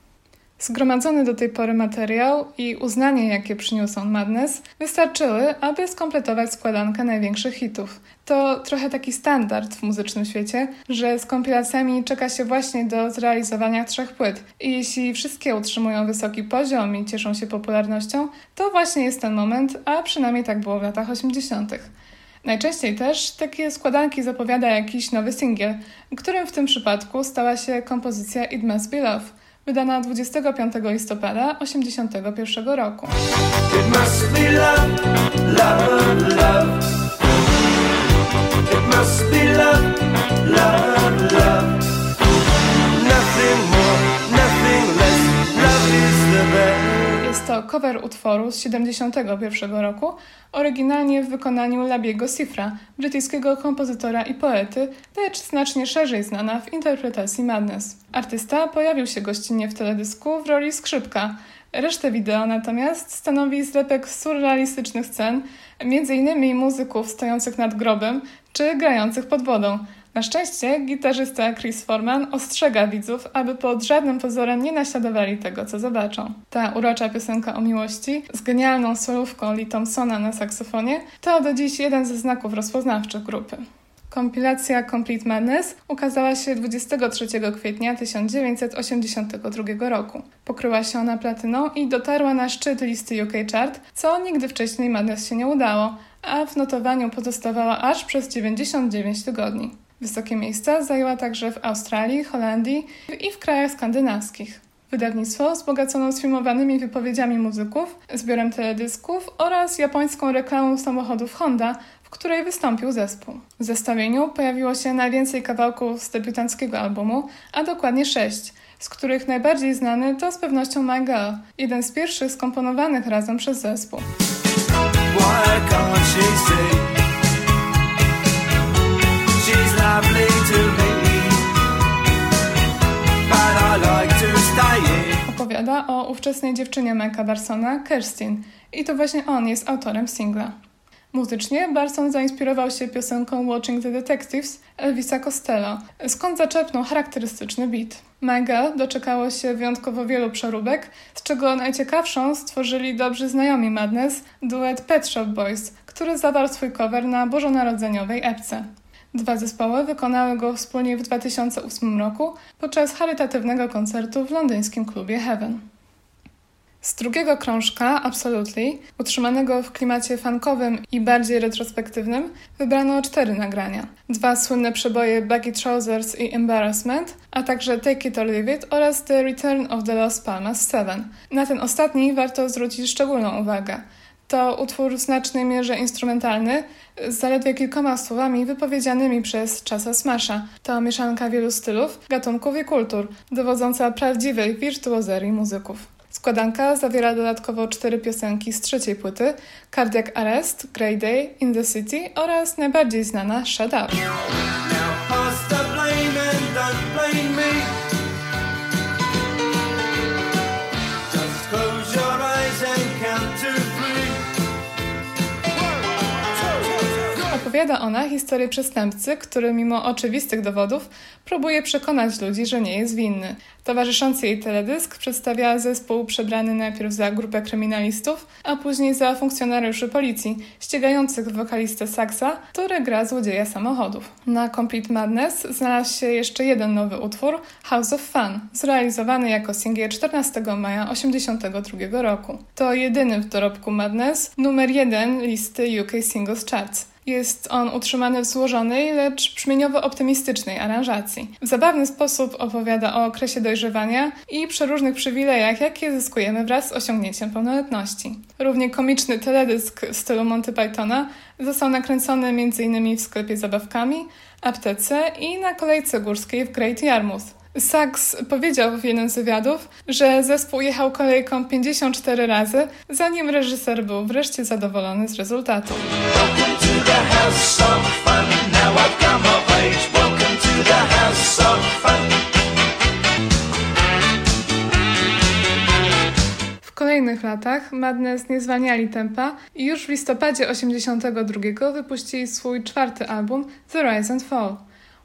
Zgromadzony do tej pory materiał i uznanie, jakie przyniósł on Madness, wystarczyły, aby skompletować składankę największych hitów. To trochę taki standard w muzycznym świecie, że z kompilacjami czeka się właśnie do zrealizowania trzech płyt. I jeśli wszystkie utrzymują wysoki poziom i cieszą się popularnością, to właśnie jest ten moment, a przynajmniej tak było w latach 80. Najczęściej też takie składanki zapowiada jakiś nowy singiel, którym w tym przypadku stała się kompozycja It Must Be Love, wydana 25 listopada 1981 roku. love, love, love. Jest to cover utworu z 1971 roku, oryginalnie w wykonaniu Labiego Sifra, brytyjskiego kompozytora i poety, lecz znacznie szerzej znana w interpretacji Madness. Artysta pojawił się gościnnie w teledysku w roli skrzypka. Resztę wideo natomiast stanowi zlepek surrealistycznych scen, m.in. muzyków stojących nad grobem czy grających pod wodą. Na szczęście gitarzysta Chris Foreman ostrzega widzów, aby pod żadnym pozorem nie naśladowali tego, co zobaczą. Ta urocza piosenka o miłości z genialną solówką Lee Thompsona na saksofonie to do dziś jeden ze znaków rozpoznawczych grupy. Kompilacja Complete Madness ukazała się 23 kwietnia 1982 roku. Pokryła się ona platyną i dotarła na szczyt listy UK Chart, co nigdy wcześniej Madness się nie udało, a w notowaniu pozostawała aż przez 99 tygodni. Wysokie miejsca zajęła także w Australii, Holandii i w krajach skandynawskich. Wydawnictwo wzbogacono sfilmowanymi wypowiedziami muzyków, zbiorem teledysków oraz japońską reklamą samochodów Honda, w której wystąpił zespół. W zestawieniu pojawiło się najwięcej kawałków z debiutanckiego albumu, a dokładnie sześć, z których najbardziej znany to z pewnością My Girl, jeden z pierwszych skomponowanych razem przez zespół. Why Opowiada o ówczesnej dziewczynie Mike'a Barsona, Kerstin, i to właśnie on jest autorem singla. Muzycznie Barson zainspirował się piosenką Watching the Detectives Elvisa Costello, skąd zaczepnął charakterystyczny beat. Mega doczekało się wyjątkowo wielu przeróbek, z czego najciekawszą stworzyli dobrzy znajomi Madness, duet Pet Shop Boys, który zawarł swój cover na bożonarodzeniowej epce. Dwa zespoły wykonały go wspólnie w 2008 roku podczas charytatywnego koncertu w londyńskim klubie Heaven. Z drugiego krążka, Absolutely, utrzymanego w klimacie funkowym i bardziej retrospektywnym, wybrano cztery nagrania. Dwa słynne przeboje Baggy Trousers i Embarrassment, a także Take It or Leave It oraz The Return of the Los Palmas 7. Na ten ostatni warto zwrócić szczególną uwagę. To utwór w znacznej mierze instrumentalny, z zaledwie kilkoma słowami wypowiedzianymi przez Chasa Smasha. To mieszanka wielu stylów, gatunków i kultur, dowodząca prawdziwej wirtuozerii muzyków. Składanka zawiera dodatkowo cztery piosenki z trzeciej płyty: Cardiac Arrest, Grey Day, In the City oraz najbardziej znana Shut Up. Opowiada ona historię przestępcy, który mimo oczywistych dowodów próbuje przekonać ludzi, że nie jest winny. Towarzyszący jej teledysk przedstawia zespół przebrany najpierw za grupę kryminalistów, a później za funkcjonariuszy policji, ścigających wokalistę Saxa, który gra złodzieja samochodów. Na Complete Madness znalazł się jeszcze jeden nowy utwór, House of Fun, zrealizowany jako singiel 14 maja 1982 roku. To jedyny w dorobku Madness numer jeden listy UK Singles Charts. Jest on utrzymany w złożonej, lecz brzmieniowo optymistycznej aranżacji. W zabawny sposób opowiada o okresie dojrzewania i przeróżnych przywilejach, jakie zyskujemy wraz z osiągnięciem pełnoletności. Równie komiczny teledysk w stylu Monty Pythona został nakręcony m.in. w sklepie zabawkami, aptece i na kolejce górskiej w Great Yarmouth. Sachs powiedział w jednym z wywiadów, że zespół jechał kolejką 54 razy, zanim reżyser był wreszcie zadowolony z rezultatu. W kolejnych latach Madness nie zwalniali tempa i już w listopadzie 82 wypuścili swój czwarty album The Rise and Fall.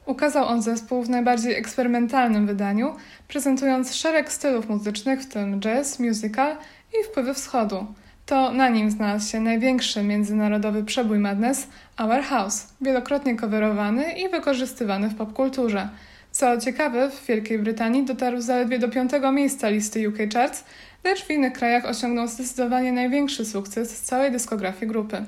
Ukazał on zespół w najbardziej eksperymentalnym wydaniu, prezentując szereg stylów muzycznych, w tym jazz, musical i wpływy wschodu. To na nim znalazł się największy międzynarodowy przebój Madness, Our House, wielokrotnie coverowany i wykorzystywany w popkulturze. Co ciekawe, w Wielkiej Brytanii dotarł zaledwie do piątego miejsca listy UK Charts, lecz w innych krajach osiągnął zdecydowanie największy sukces z całej dyskografii grupy.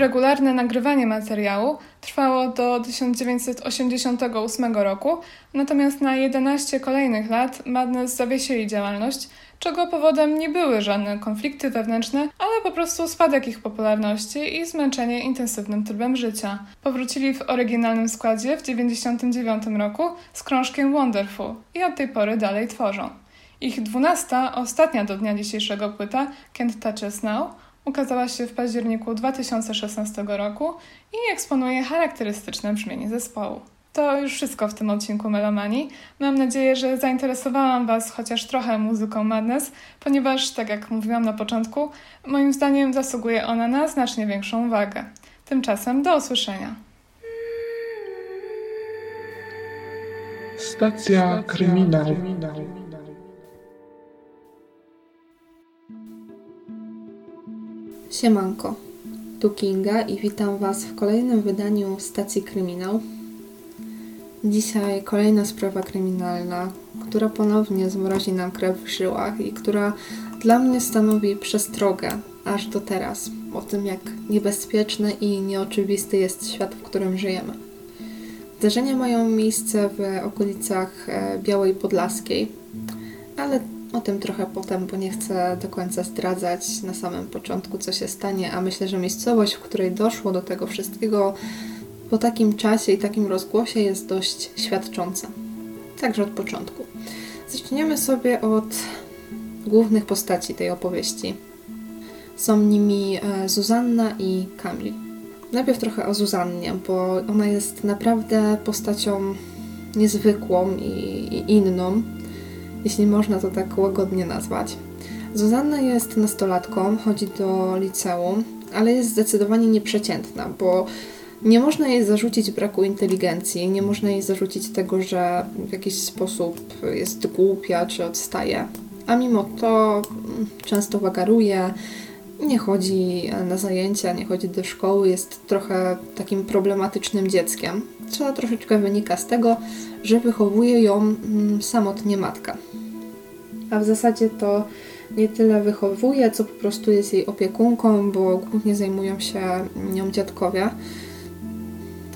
Regularne nagrywanie materiału trwało do 1988 roku, natomiast na 11 kolejnych lat Madness zawiesili działalność, czego powodem nie były żadne konflikty wewnętrzne, ale po prostu spadek ich popularności i zmęczenie intensywnym trybem życia. Powrócili w oryginalnym składzie w 1999 roku z krążkiem Wonderful i od tej pory dalej tworzą. Ich dwunasta, ostatnia do dnia dzisiejszego płyta, Can't Touch Us Now, ukazała się w październiku 2016 roku i eksponuje charakterystyczne brzmienie zespołu. To już wszystko w tym odcinku Melomanii. Mam nadzieję, że zainteresowałam Was chociaż trochę muzyką Madness, ponieważ, tak jak mówiłam na początku, moim zdaniem zasługuje ona na znacznie większą uwagę. Tymczasem do usłyszenia. Stacja kryminał. Siemanko, tu Kinga i witam Was w kolejnym wydaniu Stacji Kryminał. Dzisiaj kolejna sprawa kryminalna, która ponownie zmrozi nam krew w żyłach i która dla mnie stanowi przestrogę aż do teraz o tym, jak niebezpieczny i nieoczywisty jest świat, w którym żyjemy. Zdarzenia mają miejsce w okolicach e, Białej Podlaskiej, ale o tym trochę potem, bo nie chcę do końca zdradzać na samym początku, co się stanie, a myślę, że miejscowość, w której doszło do tego wszystkiego po takim czasie i takim rozgłosie jest dość świadcząca. Także od początku. Zaczniemy sobie od głównych postaci tej opowieści. Są nimi e, Zuzanna i Kamil. Najpierw trochę o Zuzannie, bo ona jest naprawdę postacią niezwykłą i, i inną, jeśli można to tak łagodnie nazwać. Zuzanna jest nastolatką, chodzi do liceum, ale jest zdecydowanie nieprzeciętna, bo Nie można jej zarzucić braku inteligencji, nie można jej zarzucić tego, że w jakiś sposób jest głupia czy odstaje. A mimo to mm, często wagaruje, nie chodzi na zajęcia, nie chodzi do szkoły, jest trochę takim problematycznym dzieckiem, co troszeczkę wynika z tego, że wychowuje ją mm, samotnie matka. A w zasadzie to nie tyle wychowuje, co po prostu jest jej opiekunką, bo głównie zajmują się nią dziadkowie.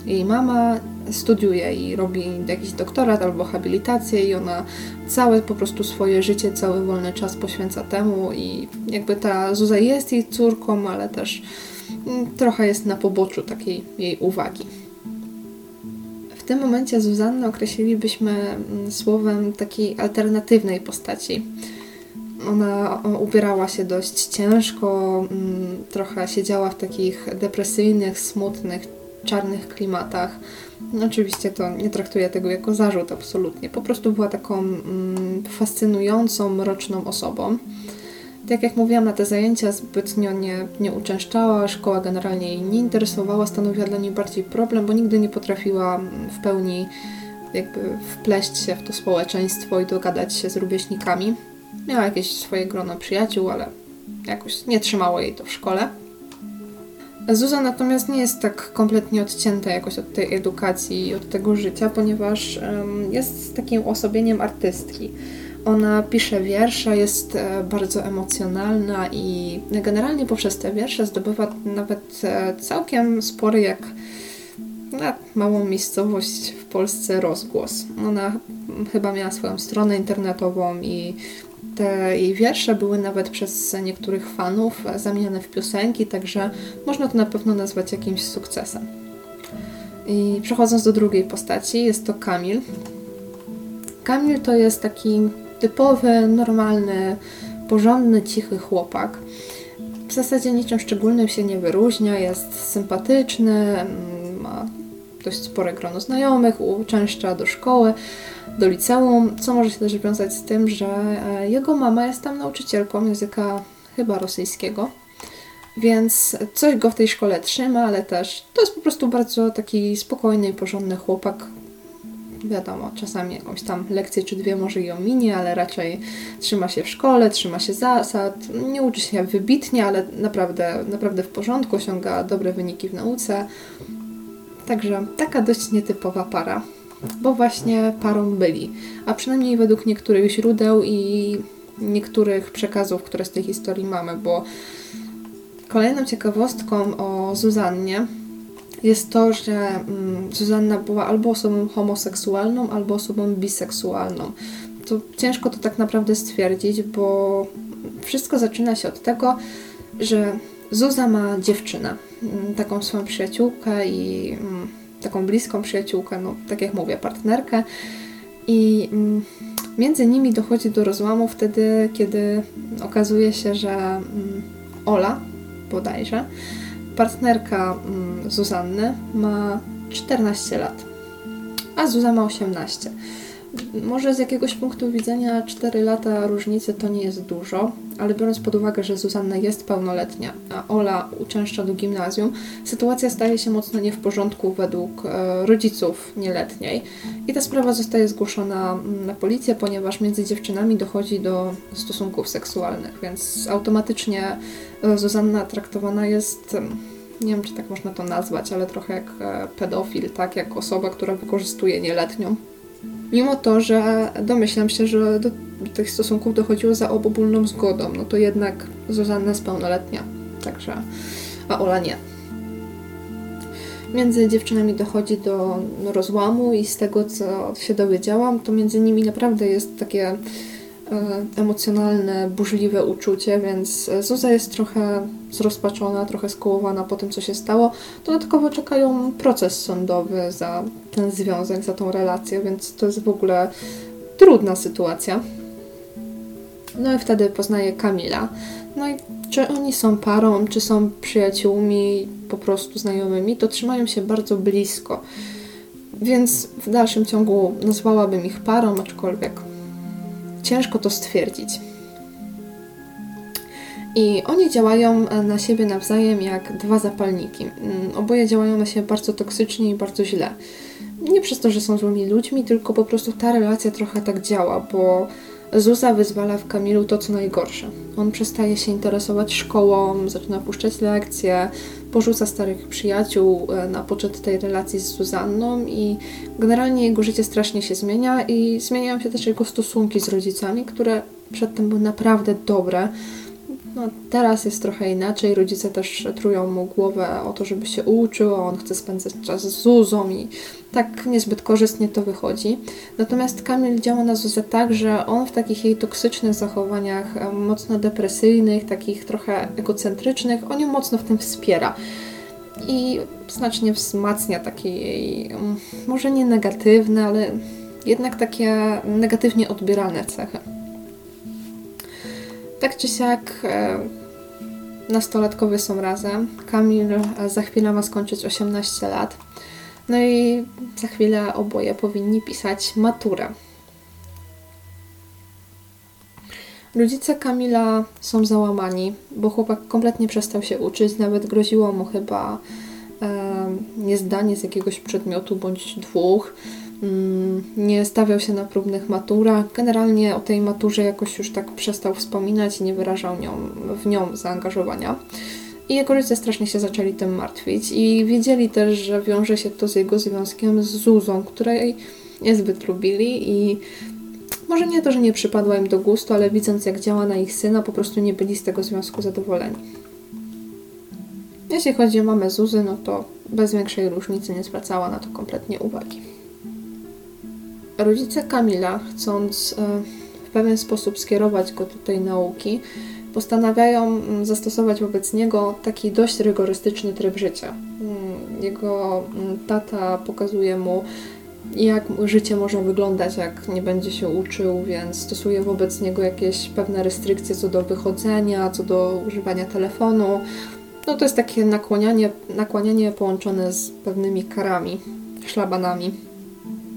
Jej mama studiuje i robi jakiś doktorat albo habilitację i ona całe po prostu swoje życie, cały wolny czas poświęca temu i jakby ta Zuza jest jej córką, ale też mm, trochę jest na poboczu takiej jej uwagi. W tym momencie Zuzannę określilibyśmy mm, słowem takiej alternatywnej postaci. Ona ubierała się dość ciężko, mm, trochę siedziała w takich depresyjnych, smutnych, czarnych klimatach. Oczywiście to nie traktuję tego jako zarzut absolutnie. Po prostu była taką mm, fascynującą, mroczną osobą. Tak jak mówiłam, na te zajęcia zbytnio nie, nie uczęszczała, szkoła generalnie jej nie interesowała, stanowiła dla niej bardziej problem, bo nigdy nie potrafiła mm, w pełni jakby wpleść się w to społeczeństwo i dogadać się z rówieśnikami. Miała jakieś swoje grono przyjaciół, ale jakoś nie trzymało jej to w szkole. Zuza natomiast nie jest tak kompletnie odcięta jakoś od tej edukacji i od tego życia, ponieważ jest takim uosobieniem artystki. Ona pisze wiersze, jest e, bardzo emocjonalna i generalnie poprzez te wiersze zdobywa nawet e, całkiem spory jak na małą miejscowość w Polsce rozgłos. Ona chyba miała swoją stronę internetową i te jej wiersze były nawet przez niektórych fanów zamieniane w piosenki, także można to na pewno nazwać jakimś sukcesem. I przechodząc do drugiej postaci, jest to Kamil. Kamil to jest taki typowy, normalny, porządny, cichy chłopak. W zasadzie niczym szczególnym się nie wyróżnia, jest sympatyczny, ma dość spore grono znajomych, uczęszcza do szkoły, do liceum, co może się też wiązać z tym, że e, jego mama jest tam nauczycielką języka chyba rosyjskiego, więc coś go w tej szkole trzyma, ale też to jest po prostu bardzo taki spokojny i porządny chłopak. Wiadomo, czasami jakąś tam lekcję czy dwie może ją minie, ale raczej trzyma się w szkole, trzyma się zasad, nie uczy się wybitnie, ale naprawdę, naprawdę w porządku, osiąga dobre wyniki w nauce. Także taka dość nietypowa para, bo właśnie parą byli. A przynajmniej według niektórych źródeł i niektórych przekazów, które z tej historii mamy, bo kolejną ciekawostką o Zuzannie jest to, że mm, Zuzanna była albo osobą homoseksualną, albo osobą biseksualną. To ciężko to tak naprawdę stwierdzić, bo wszystko zaczyna się od tego, że Zuza ma dziewczynę, mm, taką swoją przyjaciółkę i mm, taką bliską przyjaciółkę, no tak jak mówię, partnerkę. I mm, między nimi dochodzi do rozłamu wtedy, kiedy okazuje się, że mm, Ola, bodajże, partnerka mm, Zuzanny ma 14 lat, a Zuza ma 18. Może z jakiegoś punktu widzenia 4 lata różnicy to nie jest dużo, ale biorąc pod uwagę, że Zuzanna jest pełnoletnia, a Ola uczęszcza do gimnazjum, sytuacja staje się mocno nie w porządku według e, rodziców nieletniej. I ta sprawa zostaje zgłoszona mm, na policję, ponieważ między dziewczynami dochodzi do stosunków seksualnych, więc automatycznie e, Zuzanna traktowana jest. em, Nie wiem, czy tak można to nazwać, ale trochę jak e, pedofil, tak? Jak osoba, która wykorzystuje nieletnią. Mimo to, że domyślam się, że do, tych stosunków dochodziło za obopólną zgodą, no to jednak Zuzanna jest pełnoletnia, także, a Ola nie. Między dziewczynami dochodzi do no, rozłamu i z tego, co się dowiedziałam, to między nimi naprawdę jest takie emocjonalne, burzliwe uczucie, więc Zuza jest trochę zrozpaczona, trochę skołowana po tym, co się stało. Dodatkowo czekają proces sądowy za ten związek, za tą relację, więc to jest w ogóle trudna sytuacja. No i wtedy poznaje Kamila. No i czy oni są parą, czy są przyjaciółmi, po prostu znajomymi, to trzymają się bardzo blisko. Więc w dalszym ciągu nazwałabym ich parą, aczkolwiek ciężko to stwierdzić. I oni działają e, na siebie nawzajem jak dwa zapalniki. Mm, Oboje działają na siebie bardzo toksycznie i bardzo źle. Nie przez to, że są złymi ludźmi, tylko po prostu ta relacja trochę tak działa, bo Zuza wyzwala w Kamilu to, co najgorsze. On przestaje się interesować szkołą, zaczyna puszczać lekcje, porzuca starych przyjaciół e, na poczet tej relacji z Zuzanną i generalnie jego życie strasznie się zmienia i zmieniają się też jego stosunki z rodzicami, które przedtem były naprawdę dobre. No, teraz jest trochę inaczej. Rodzice też trują mu głowę o to, żeby się uczył, a on chce spędzać czas z Zuzą i tak niezbyt korzystnie to wychodzi. Natomiast Kamil działa na Zuzę tak, że on w takich jej toksycznych zachowaniach, e, mocno depresyjnych, takich trochę egocentrycznych, on ją mocno w tym wspiera. I znacznie wzmacnia takie jej, mm, może nie negatywne, ale jednak takie negatywnie odbierane cechy. Tak czy siak, e, nastolatkowie są razem. Kamil e, za chwilę ma skończyć 18 lat. No i za chwilę oboje powinni pisać maturę. Rodzice Kamila są załamani, bo chłopak kompletnie przestał się uczyć, nawet groziło mu chyba e, niezdanie z jakiegoś przedmiotu bądź dwóch. Mm, Nie stawiał się na próbnych maturach. Generalnie o tej maturze jakoś już tak przestał wspominać i nie wyrażał nią, w nią zaangażowania. I jego rodzice strasznie się zaczęli tym martwić i wiedzieli też, że wiąże się to z jego związkiem z Zuzą, której niezbyt lubili i może nie to, że nie przypadła im do gustu, ale widząc jak działa na ich syna, po prostu nie byli z tego związku zadowoleni. Jeśli chodzi o mamę Zuzy, no to bez większej różnicy nie zwracała na to kompletnie uwagi. Rodzice Kamila, chcąc e, w pewien sposób skierować go do tej nauki, postanawiają mm, zastosować wobec niego taki dość rygorystyczny tryb życia. Mm, Jego mm, tata pokazuje mu, jak życie może wyglądać, jak nie będzie się uczył, więc stosuje wobec niego jakieś pewne restrykcje co do wychodzenia, co do używania telefonu. No to jest takie nakłanianie, nakłanianie połączone z pewnymi karami, szlabanami.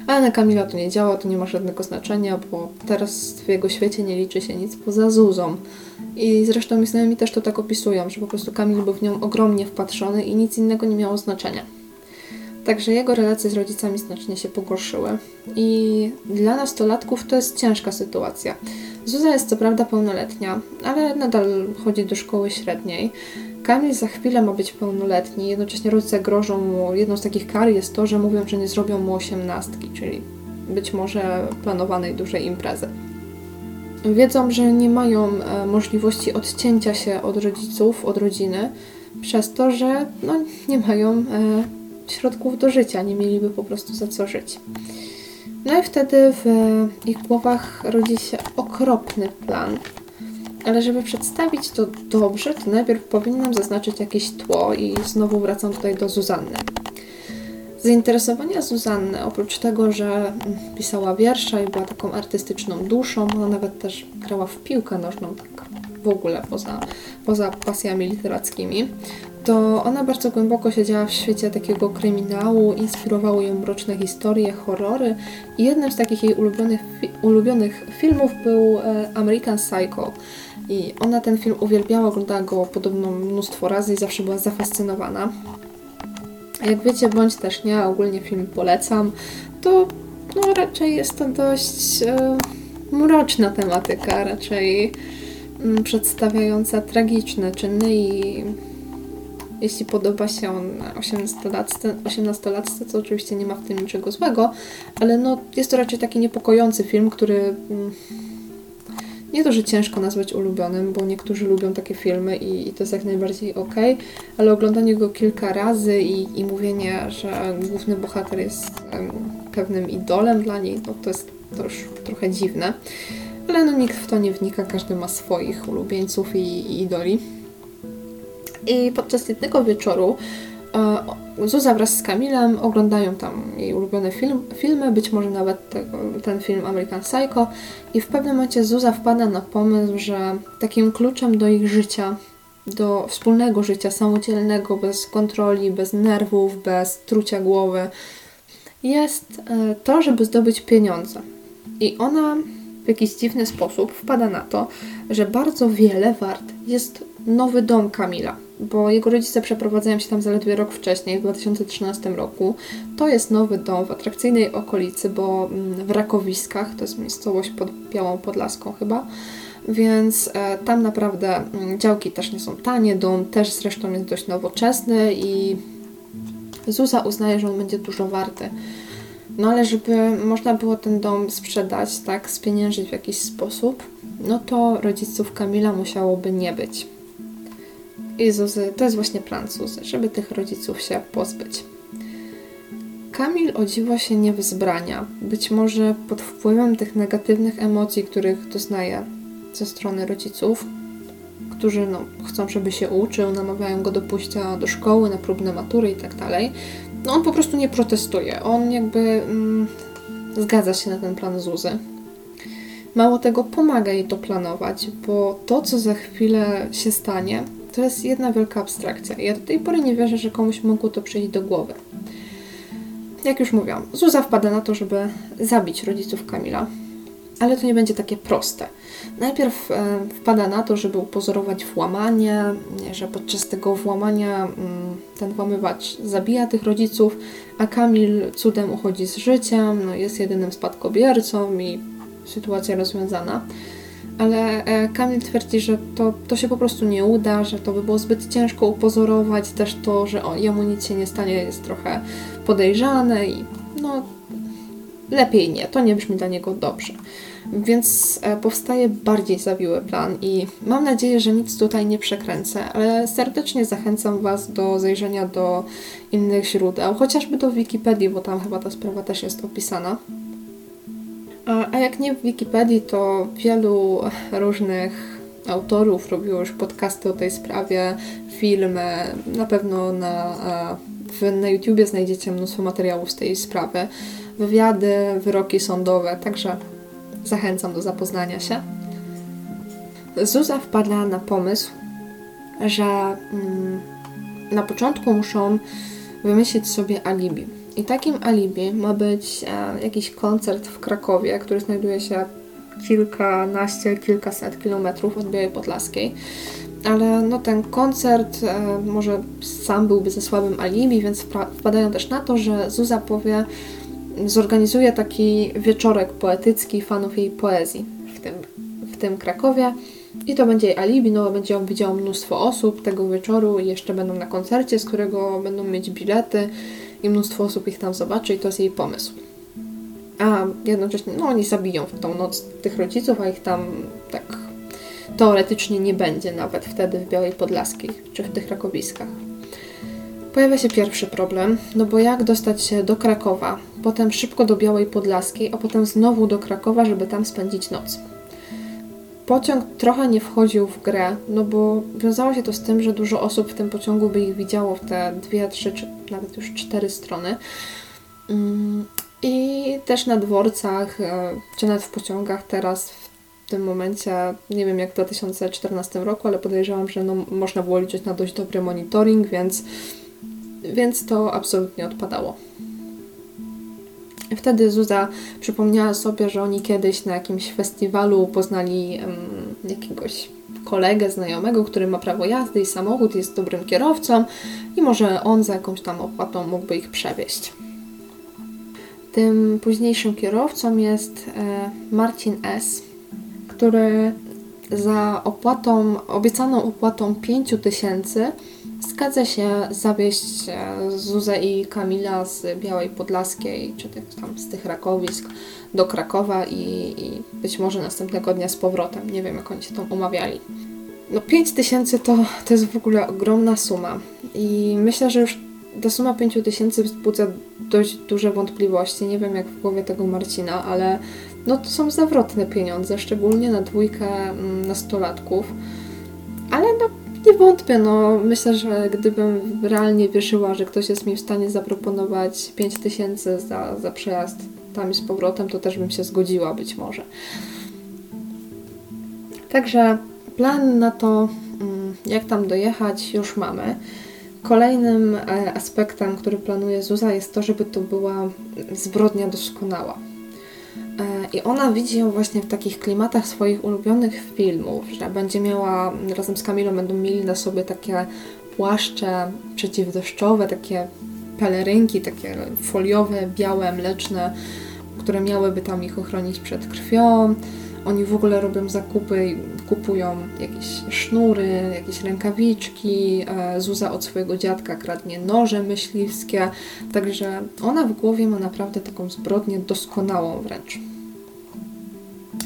Ale na Kamila to nie działa, to nie ma żadnego znaczenia, bo teraz w jego świecie nie liczy się nic poza Zuzą. I zresztą mi znajomi też to tak opisują, że po prostu Kamil był w nią ogromnie wpatrzony i nic innego nie miało znaczenia. Także jego relacje z rodzicami znacznie się pogorszyły. I dla nastolatków to jest ciężka sytuacja. Zuza jest co prawda pełnoletnia, ale nadal chodzi do szkoły średniej. Kamil za chwilę ma być pełnoletni, jednocześnie rodzice grożą mu. Jedną z takich kar jest to, że mówią, że nie zrobią mu osiemnastki, czyli być może planowanej dużej imprezy. Wiedzą, że nie mają e, możliwości odcięcia się od rodziców, od rodziny, przez to, że no, nie mają e, środków do życia, nie mieliby po prostu za co żyć. No i wtedy w ich głowach rodzi się okropny plan. Ale żeby przedstawić to dobrze, to najpierw powinnam zaznaczyć jakieś tło i znowu wracam tutaj do Zuzanny. Zainteresowania Zuzanny, oprócz tego, że pisała wiersze i była taką artystyczną duszą, ona nawet też grała w piłkę nożną, tak w ogóle poza, poza pasjami literackimi, to ona bardzo głęboko siedziała w świecie takiego kryminału, inspirowały ją mroczne historie, horrory i jednym z takich jej ulubionych, ulubionych filmów był e, American Psycho. I ona ten film uwielbiała, oglądała go podobno mnóstwo razy i zawsze była zafascynowana. Jak wiecie, bądź też nie, ogólnie film polecam, to no, raczej jest to dość e, mroczna tematyka, raczej mm, przedstawiająca tragiczne czyny i jeśli podoba się on 18-latce, 18-latce, to oczywiście nie ma w tym niczego złego, ale no, jest to raczej taki niepokojący film, który mm, nie to, że ciężko nazwać ulubionym, bo niektórzy lubią takie filmy i, i to jest jak najbardziej ok, ale oglądanie go kilka razy i, i mówienie, że główny bohater jest em, pewnym idolem dla niej, no to jest to już trochę dziwne. Ale no nikt w to nie wnika, każdy ma swoich ulubieńców i, i idoli. I podczas jednego wieczoru Zuza wraz z Kamilem oglądają tam jej ulubione film, filmy, być może nawet ten film American Psycho i w pewnym momencie Zuza wpada na pomysł, że takim kluczem do ich życia, do wspólnego życia samodzielnego, bez kontroli, bez nerwów, bez trucia głowy, jest e, to, żeby zdobyć pieniądze. I ona w jakiś dziwny sposób wpada na to, że bardzo wiele wart jest nowy dom Kamila, bo jego rodzice przeprowadzają się tam zaledwie rok wcześniej, w 2013 roku. To jest nowy dom w atrakcyjnej okolicy, bo mm, w Rakowiskach, to jest miejscowość pod Białą Podlaską chyba, więc e, tam naprawdę mm, działki też nie są tanie, dom też zresztą jest dość nowoczesny i Zuza uznaje, że on będzie dużo warty. No ale żeby można było ten dom sprzedać, tak, spieniężyć w jakiś sposób, no to rodziców Kamila musiałoby nie być. I to jest właśnie plan Zuzy, żeby tych rodziców się pozbyć. Kamil o dziwo się nie wzbrania. Być może pod wpływem tych negatywnych emocji, których doznaje ze strony rodziców, którzy no, chcą, żeby się uczył, namawiają go do pójścia do szkoły, na próbne matury i tak. No on po prostu nie protestuje. On jakby mm, zgadza się na ten plan Zuzy. Mało tego, pomaga jej to planować, bo to, co za chwilę się stanie, to jest jedna wielka abstrakcja. Ja do tej pory nie wierzę, że komuś mogło to przyjść do głowy. Jak już mówiłam, Zuza wpada na to, żeby zabić rodziców Kamila, ale to nie będzie takie proste. Najpierw e, wpada na to, żeby upozorować włamanie, nie, że podczas tego włamania mm, ten włamywacz zabija tych rodziców, a Kamil cudem uchodzi z życiem, no, jest jedynym spadkobiercą i sytuacja rozwiązana. Ale e, Kamil twierdzi, że to, to się po prostu nie uda, że to by było zbyt ciężko upozorować, też to, że on, jemu nic się nie stanie jest trochę podejrzane i no lepiej nie, to nie brzmi dla niego dobrze. Więc e, powstaje bardziej zawiły plan i mam nadzieję, że nic tutaj nie przekręcę, ale serdecznie zachęcam Was do zajrzenia do innych źródeł, chociażby do Wikipedii, bo tam chyba ta sprawa też jest opisana. A, jak nie w Wikipedii, to wielu różnych autorów robiło już podcasty o tej sprawie, filmy, na pewno na, na YouTubie znajdziecie mnóstwo materiałów z tej sprawy, wywiady, wyroki sądowe, także zachęcam do zapoznania się. Zuza wpadła na pomysł, że mm, na początku muszą wymyślić sobie alibi. I takim alibi ma być e, jakiś koncert w Krakowie, który znajduje się kilkanaście, kilkaset kilometrów od Białej Podlaskiej. Ale no, ten koncert e, może sam byłby ze słabym alibi, więc wpa- wpadają też na to, że Zuza powie, zorganizuje taki wieczorek poetycki fanów jej poezji w tym, w tym Krakowie. I to będzie jej alibi, no będzie ją widziało mnóstwo osób tego wieczoru i jeszcze będą na koncercie, z którego będą mieć bilety i mnóstwo osób ich tam zobaczy i to jest jej pomysł. A jednocześnie, no oni zabiją w tą noc tych rodziców, a ich tam tak teoretycznie nie będzie nawet wtedy w Białej Podlaskiej czy w tych Rakowiskach. Pojawia się pierwszy problem, no bo jak dostać się do Krakowa, potem szybko do Białej Podlaskiej, a potem znowu do Krakowa, żeby tam spędzić noc. Pociąg trochę nie wchodził w grę, no bo wiązało się to z tym, że dużo osób w tym pociągu by ich widziało w te dwie, trzy, czy nawet już cztery strony. Mm, I też na dworcach, e, czy nawet w pociągach teraz w tym momencie, nie wiem jak w 2014 roku, ale podejrzewam, że no, można było liczyć na dość dobry monitoring, więc, więc to absolutnie odpadało. Wtedy Zuza przypomniała sobie, że oni kiedyś na jakimś festiwalu poznali um, jakiegoś kolegę, znajomego, który ma prawo jazdy i samochód, jest dobrym kierowcą i może on za jakąś tam opłatą mógłby ich przewieźć. Tym późniejszym kierowcą jest e, Marcin S., który za opłatą, obiecaną opłatą 5 tysięcy zgadza się zawieźć e, Zuzę i Kamila z Białej Podlaskiej, czy tam z tych Rakowisk do Krakowa i, i być może następnego dnia z powrotem. Nie wiem, jak oni się tam umawiali. No 5 tysięcy to, to jest w ogóle ogromna suma i myślę, że już ta suma 5 tysięcy wzbudza dość duże wątpliwości. Nie wiem, jak w głowie tego Marcina, ale no to są zawrotne pieniądze, szczególnie na dwójkę mm, nastolatków. Nie wątpię, no myślę, że gdybym realnie wierzyła, że ktoś jest mi w stanie zaproponować 5 tysięcy za, za przejazd tam i z powrotem, to też bym się zgodziła być może. Także plan na to, mm, jak tam dojechać, już mamy. Kolejnym e, aspektem, który planuje Zuza, jest to, żeby to była zbrodnia doskonała. E, I ona widzi ją właśnie w takich klimatach swoich ulubionych filmów, że będzie miała, razem z Kamilą będą mieli na sobie takie płaszcze przeciwdeszczowe, takie pelerynki, takie foliowe, białe, mleczne, które miałyby tam ich ochronić przed krwią. Oni w ogóle robią zakupy, i kupują jakieś sznury, jakieś rękawiczki. Zuza od swojego dziadka kradnie noże myśliwskie. Także ona w głowie ma naprawdę taką zbrodnię doskonałą wręcz.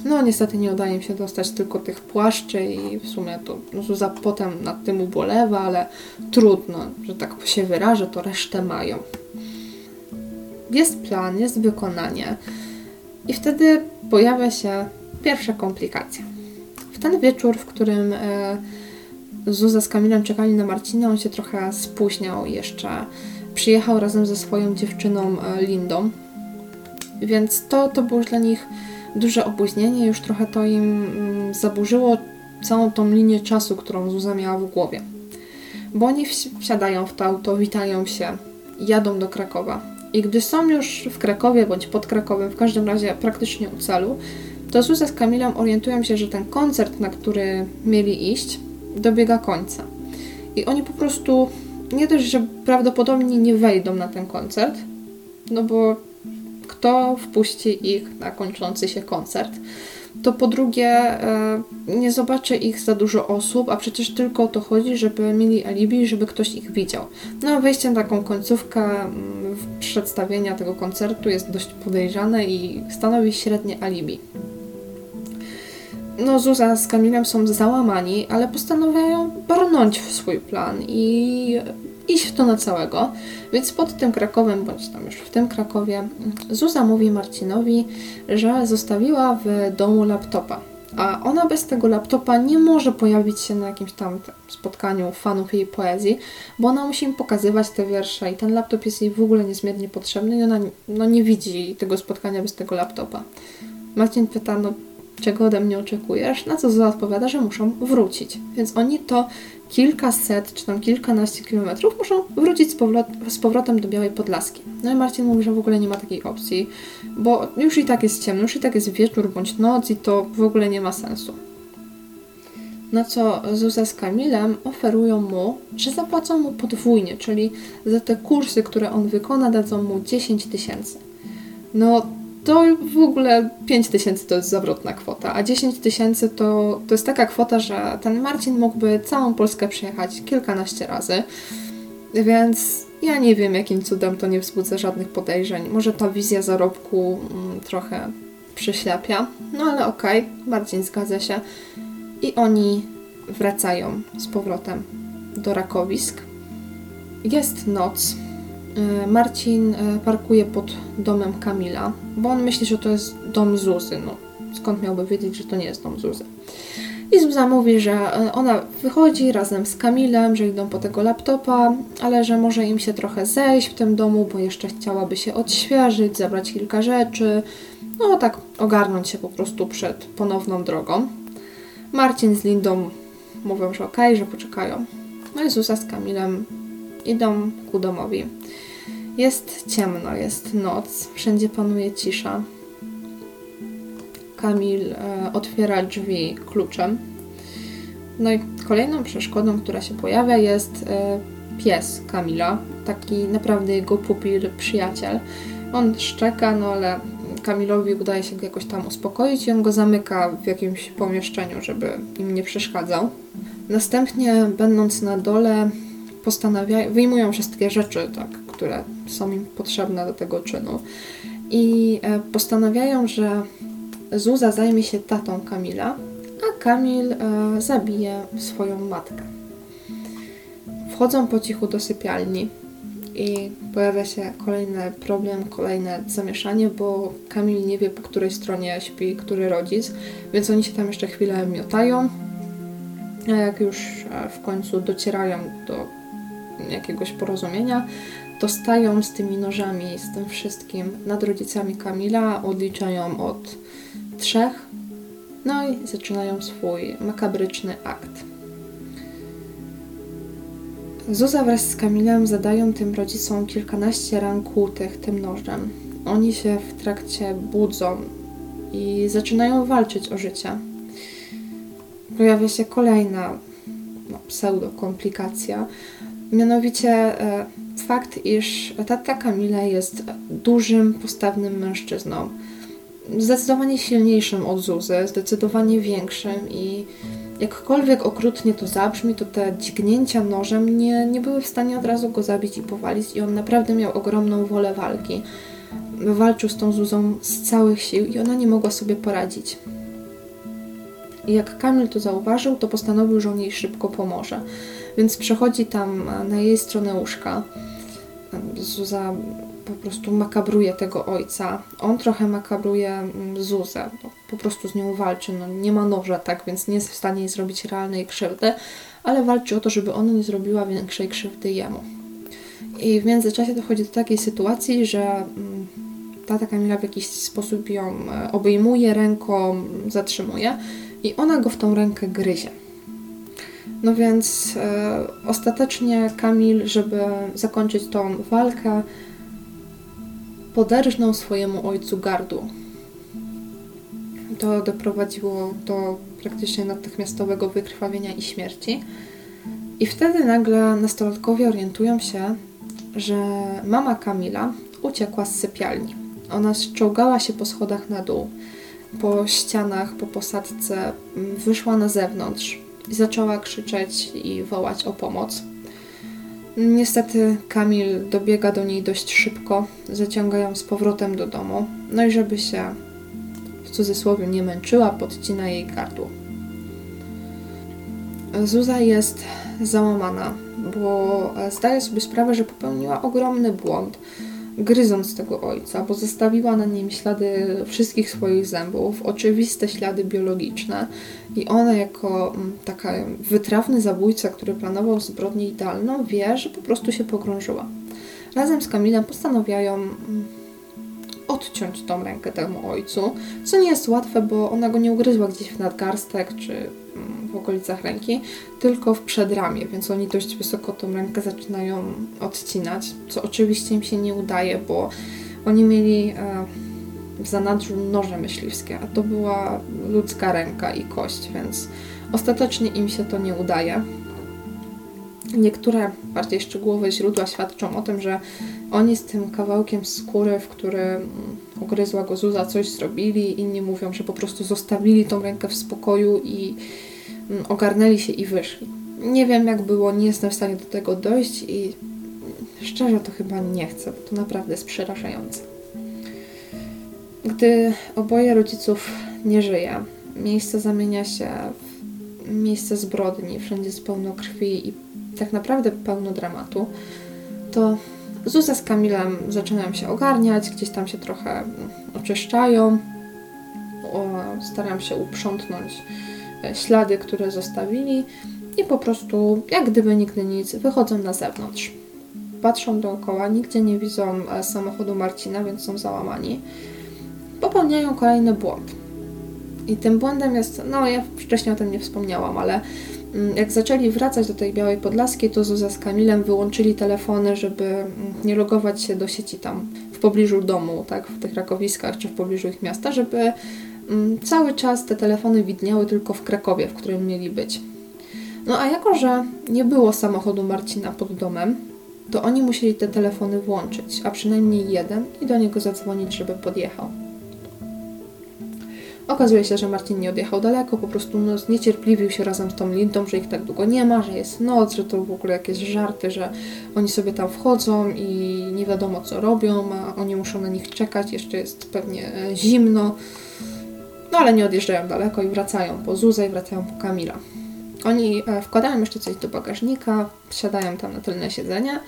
No niestety nie udaje im się dostać tylko tych płaszczy i w sumie to Zuza potem nad tym ubolewa, ale trudno, że tak się wyrażę, to resztę mają. Jest plan, jest wykonanie i wtedy pojawia się pierwsza komplikacja. W ten wieczór, w którym e, Zuza z Kamilem czekali na Marcina, on się trochę spóźniał jeszcze. Przyjechał razem ze swoją dziewczyną e, Lindą, więc to, to było już dla nich duże opóźnienie, już trochę to im mm, zaburzyło całą tą linię czasu, którą Zuza miała w głowie. Bo oni wsi- wsiadają w to auto, witają się, jadą do Krakowa. I gdy są już w Krakowie bądź pod Krakowem, w każdym razie praktycznie u celu, to Zuza z Kamilem orientują się, że ten koncert, na który mieli iść, dobiega końca. I oni po prostu nie dość, że prawdopodobnie nie wejdą na ten koncert, no bo kto wpuści ich na kończący się koncert, to po drugie e, nie zobaczy ich za dużo osób, a przecież tylko o to chodzi, żeby mieli alibi, żeby ktoś ich widział. No a wejście na taką końcówkę mm, przedstawienia tego koncertu jest dość podejrzane i stanowi średnie alibi. No Zuza z Kamilem są załamani, ale postanawiają brnąć w swój plan i iść w to na całego. Więc pod tym Krakowem, bądź tam już w tym Krakowie, Zuza mówi Marcinowi, że zostawiła w domu laptopa. A ona bez tego laptopa nie może pojawić się na jakimś tam spotkaniu fanów jej poezji, bo ona musi im pokazywać te wiersze i ten laptop jest jej w ogóle niezmiernie potrzebny i ona no, nie widzi tego spotkania bez tego laptopa. Marcin pyta, no czego ode mnie oczekujesz? Na co Zuza odpowiada, że muszą wrócić. Więc oni to kilkaset czy tam kilkanaście kilometrów muszą wrócić z, powrot, z powrotem do Białej Podlaski. No i Marcin mówi, że w ogóle nie ma takiej opcji, bo już i tak jest ciemno, już i tak jest wieczór bądź noc i to w ogóle nie ma sensu. Na co Zuza z Kamilem oferują mu, że zapłacą mu podwójnie, czyli za te kursy, które on wykona, dadzą mu 10 tysięcy. No to w ogóle 5 tysięcy to jest zawrotna kwota, a 10 tysięcy to, to jest taka kwota, że ten Marcin mógłby całą Polskę przejechać kilkanaście razy, więc ja nie wiem, jakim cudem to nie wzbudza żadnych podejrzeń. Może ta wizja zarobku mm, trochę przyślepia, no ale okej, Marcin zgadza się i oni wracają z powrotem do Rakowisk. Jest noc. E, Marcin e, parkuje pod domem Kamila, bo on myśli, że to jest dom Zuzy. No, skąd miałby wiedzieć, że to nie jest dom Zuzy? I Zuza mówi, że e, ona wychodzi razem z Kamilem, że idą po tego laptopa, ale że może im się trochę zejść w tym domu, bo jeszcze chciałaby się odświeżyć, zabrać kilka rzeczy. No tak, ogarnąć się po prostu przed ponowną drogą. Marcin z Lindą mówią, że okej, że poczekają. No i Zuza z Kamilem idą ku domowi. Jest ciemno, jest noc, wszędzie panuje cisza. Kamil e, otwiera drzwi kluczem. No i kolejną przeszkodą, która się pojawia, jest e, pies Kamila, taki naprawdę jego pupil, przyjaciel. On szczeka, no ale Kamilowi udaje się go jakoś tam uspokoić i on go zamyka w jakimś pomieszczeniu, żeby im nie przeszkadzał. Następnie, będąc na dole, postanawiają, wyjmują wszystkie rzeczy, tak, które są im potrzebne do tego czynu i e, postanawiają, że Zuza zajmie się tatą Kamila, a Kamil e, zabije swoją matkę. Wchodzą po cichu do sypialni i pojawia się kolejny problem, kolejne zamieszanie, bo Kamil nie wie, po której stronie śpi który rodzic, więc oni się tam jeszcze chwilę miotają. A jak już e, w końcu docierają do jakiegoś porozumienia, to stają z tymi nożami, z tym wszystkim nad rodzicami Kamila, odliczają od trzech, no i zaczynają swój makabryczny akt. Zuza wraz z Kamilem zadają tym rodzicom kilkanaście ran kłutych tym nożem. Oni się w trakcie budzą, i zaczynają walczyć o życie. Pojawia się kolejna no, pseudo-komplikacja, mianowicie e, fakt, iż tata Kamila jest dużym, postawnym mężczyzną. Zdecydowanie silniejszym od Zuzy, zdecydowanie większym i jakkolwiek okrutnie to zabrzmi, to te dźgnięcia nożem nie, nie były w stanie od razu go zabić i powalić i on naprawdę miał ogromną wolę walki. Walczył z tą Zuzą z całych sił i ona nie mogła sobie poradzić. I jak Kamil to zauważył, to postanowił, że on jej szybko pomoże. Więc przechodzi tam na jej stronę łóżka. Zuza po prostu makabruje tego ojca. On trochę makabruje mm, Zuzę. Po prostu z nią walczy. No, nie ma noża, tak, więc nie jest w stanie jej zrobić realnej krzywdy, ale walczy o to, żeby ona nie zrobiła większej krzywdy jemu. I w międzyczasie dochodzi do takiej sytuacji, że mm, tata Kamila w jakiś sposób ją e, obejmuje ręką, zatrzymuje i ona go w tą rękę gryzie. No więc e, ostatecznie Kamil, żeby zakończyć tą walkę, poderżnął swojemu ojcu gardło. To doprowadziło do praktycznie natychmiastowego wykrwawienia i śmierci. I wtedy nagle nastolatkowie orientują się, że mama Kamila uciekła z sypialni. Ona czołgała się po schodach na dół, po ścianach, po posadce, wyszła na zewnątrz zaczęła krzyczeć i wołać o pomoc. Niestety Kamil dobiega do niej dość szybko, zaciąga ją z powrotem do domu, no i żeby się w cudzysłowie nie męczyła, podcina jej gardło. Zuza jest załamana, bo zdaje sobie sprawę, że popełniła ogromny błąd, gryząc tego ojca, bo zostawiła na nim ślady wszystkich swoich zębów, oczywiste ślady biologiczne i ona jako mm, taka wytrawny zabójca, który planował zbrodnię idealną, wie, że po prostu się pogrążyła. Razem z Kamilem postanawiają mm, odciąć tą rękę temu ojcu, co nie jest łatwe, bo ona go nie ugryzła gdzieś w nadgarstek czy mm, w okolicach ręki, tylko w przedramię, więc oni dość wysoko tą rękę zaczynają odcinać, co oczywiście im się nie udaje, bo oni mieli e, w zanadrzu noże myśliwskie, a to była ludzka ręka i kość, więc ostatecznie im się to nie udaje. Niektóre bardziej szczegółowe źródła świadczą o tym, że oni z tym kawałkiem skóry, w który mm, ugryzła go Zuza, coś zrobili. Inni mówią, że po prostu zostawili tą rękę w spokoju i ogarnęli się i wyszli. Nie wiem jak było, nie jestem w stanie do tego dojść i szczerze to chyba nie chcę, bo to naprawdę jest przerażające. Gdy oboje rodziców nie żyje, miejsce zamienia się w miejsce zbrodni, wszędzie jest pełno krwi i tak naprawdę pełno dramatu, to Zuza z Kamilem zaczynają się ogarniać, gdzieś tam się trochę oczyszczają, starają się uprzątnąć ślady, które zostawili i po prostu, jak gdyby nigdy nic, wychodzą na zewnątrz. Patrzą dookoła, nigdzie nie widzą e, samochodu Marcina, więc są załamani. Popełniają kolejny błąd. I tym błędem jest, no ja wcześniej o tym nie wspomniałam, ale mm, jak zaczęli wracać do tej Białej Podlaskiej, to Zuza z Kamilem wyłączyli telefony, żeby mm, nie logować się do sieci tam w pobliżu domu, tak, w tych rakowiskach czy w pobliżu ich miasta, żeby cały czas te telefony widniały tylko w Krakowie, w którym mieli być. No a jako, że nie było samochodu Marcina pod domem, to oni musieli te telefony włączyć, a przynajmniej jeden i do niego zadzwonić, żeby podjechał. Okazuje się, że Marcin nie odjechał daleko, po prostu no, zniecierpliwił się razem z tą Lindą, że ich tak długo nie ma, że jest noc, że to w ogóle jakieś żarty, że oni sobie tam wchodzą i nie wiadomo co robią, a oni muszą na nich czekać, jeszcze jest pewnie e, zimno. No ale nie odjeżdżają daleko i wracają po Zuzę i wracają po Kamila. Oni e, wkładają jeszcze coś do bagażnika, siadają tam na tylne siedzenie,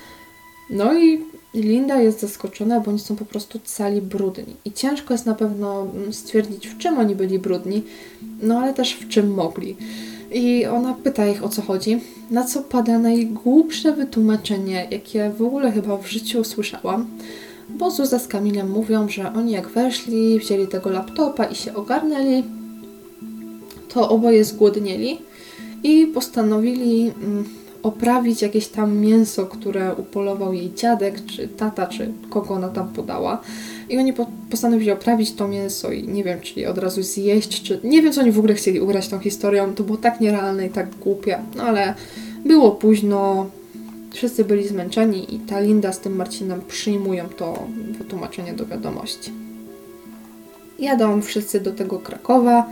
no i Linda jest zaskoczona, bo oni są po prostu cali brudni. I ciężko jest na pewno mm, stwierdzić, w czym oni byli brudni, no ale też w czym mogli. I ona pyta ich o co chodzi, na co pada najgłupsze wytłumaczenie, jakie w ogóle chyba w życiu słyszałam. Bo Zuza z Kamilem mówią, że oni jak weszli, wzięli tego laptopa i się ogarnęli, to oboje zgłodnieli i postanowili mm, oprawić jakieś tam mięso, które upolował jej dziadek, czy tata, czy kogo ona tam podała. I oni po- postanowili oprawić to mięso i nie wiem, czy je od razu zjeść, czy nie wiem, co oni w ogóle chcieli ugrać tą historią. To było tak nierealne i tak głupie, no ale było późno, wszyscy byli zmęczeni i ta Linda z tym Marcinem przyjmują to wytłumaczenie do wiadomości. Jadą wszyscy do tego Krakowa,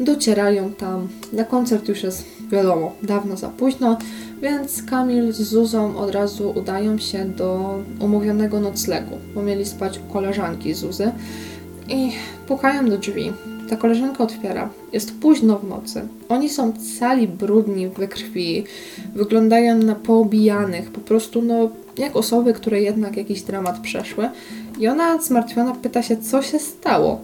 docierają tam. Na koncert już jest, wiadomo, dawno za późno, więc Kamil z Zuzą od razu udają się do umówionego noclegu, bo mieli spać u koleżanki Zuzy i pukają do drzwi. Ta koleżanka otwiera. Jest późno w nocy. Oni są cali brudni we krwi, wyglądają na poobijanych, po prostu no jak osoby, które jednak jakiś dramat przeszły. I ona zmartwiona pyta się, co się stało.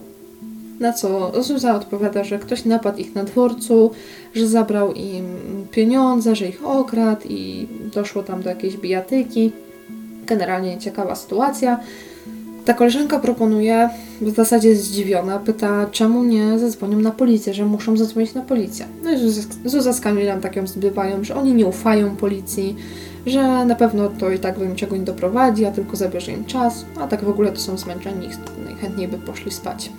Na co Zuza odpowiada, że ktoś napadł ich na dworcu, że zabrał im pieniądze, że ich okradł i doszło tam do jakiejś bijatyki. Generalnie ciekawa sytuacja. Ta koleżanka proponuje, w zasadzie jest zdziwiona, pyta, czemu nie zadzwonią na policję, że muszą zadzwonić na policję. No i Zuza, z Kamilem tak ją zbywają, że oni nie ufają policji, że na pewno to i tak do niczego nie doprowadzi, a tylko zabierze im czas, a tak w ogóle to są zmęczeni i najchętniej by poszli spać.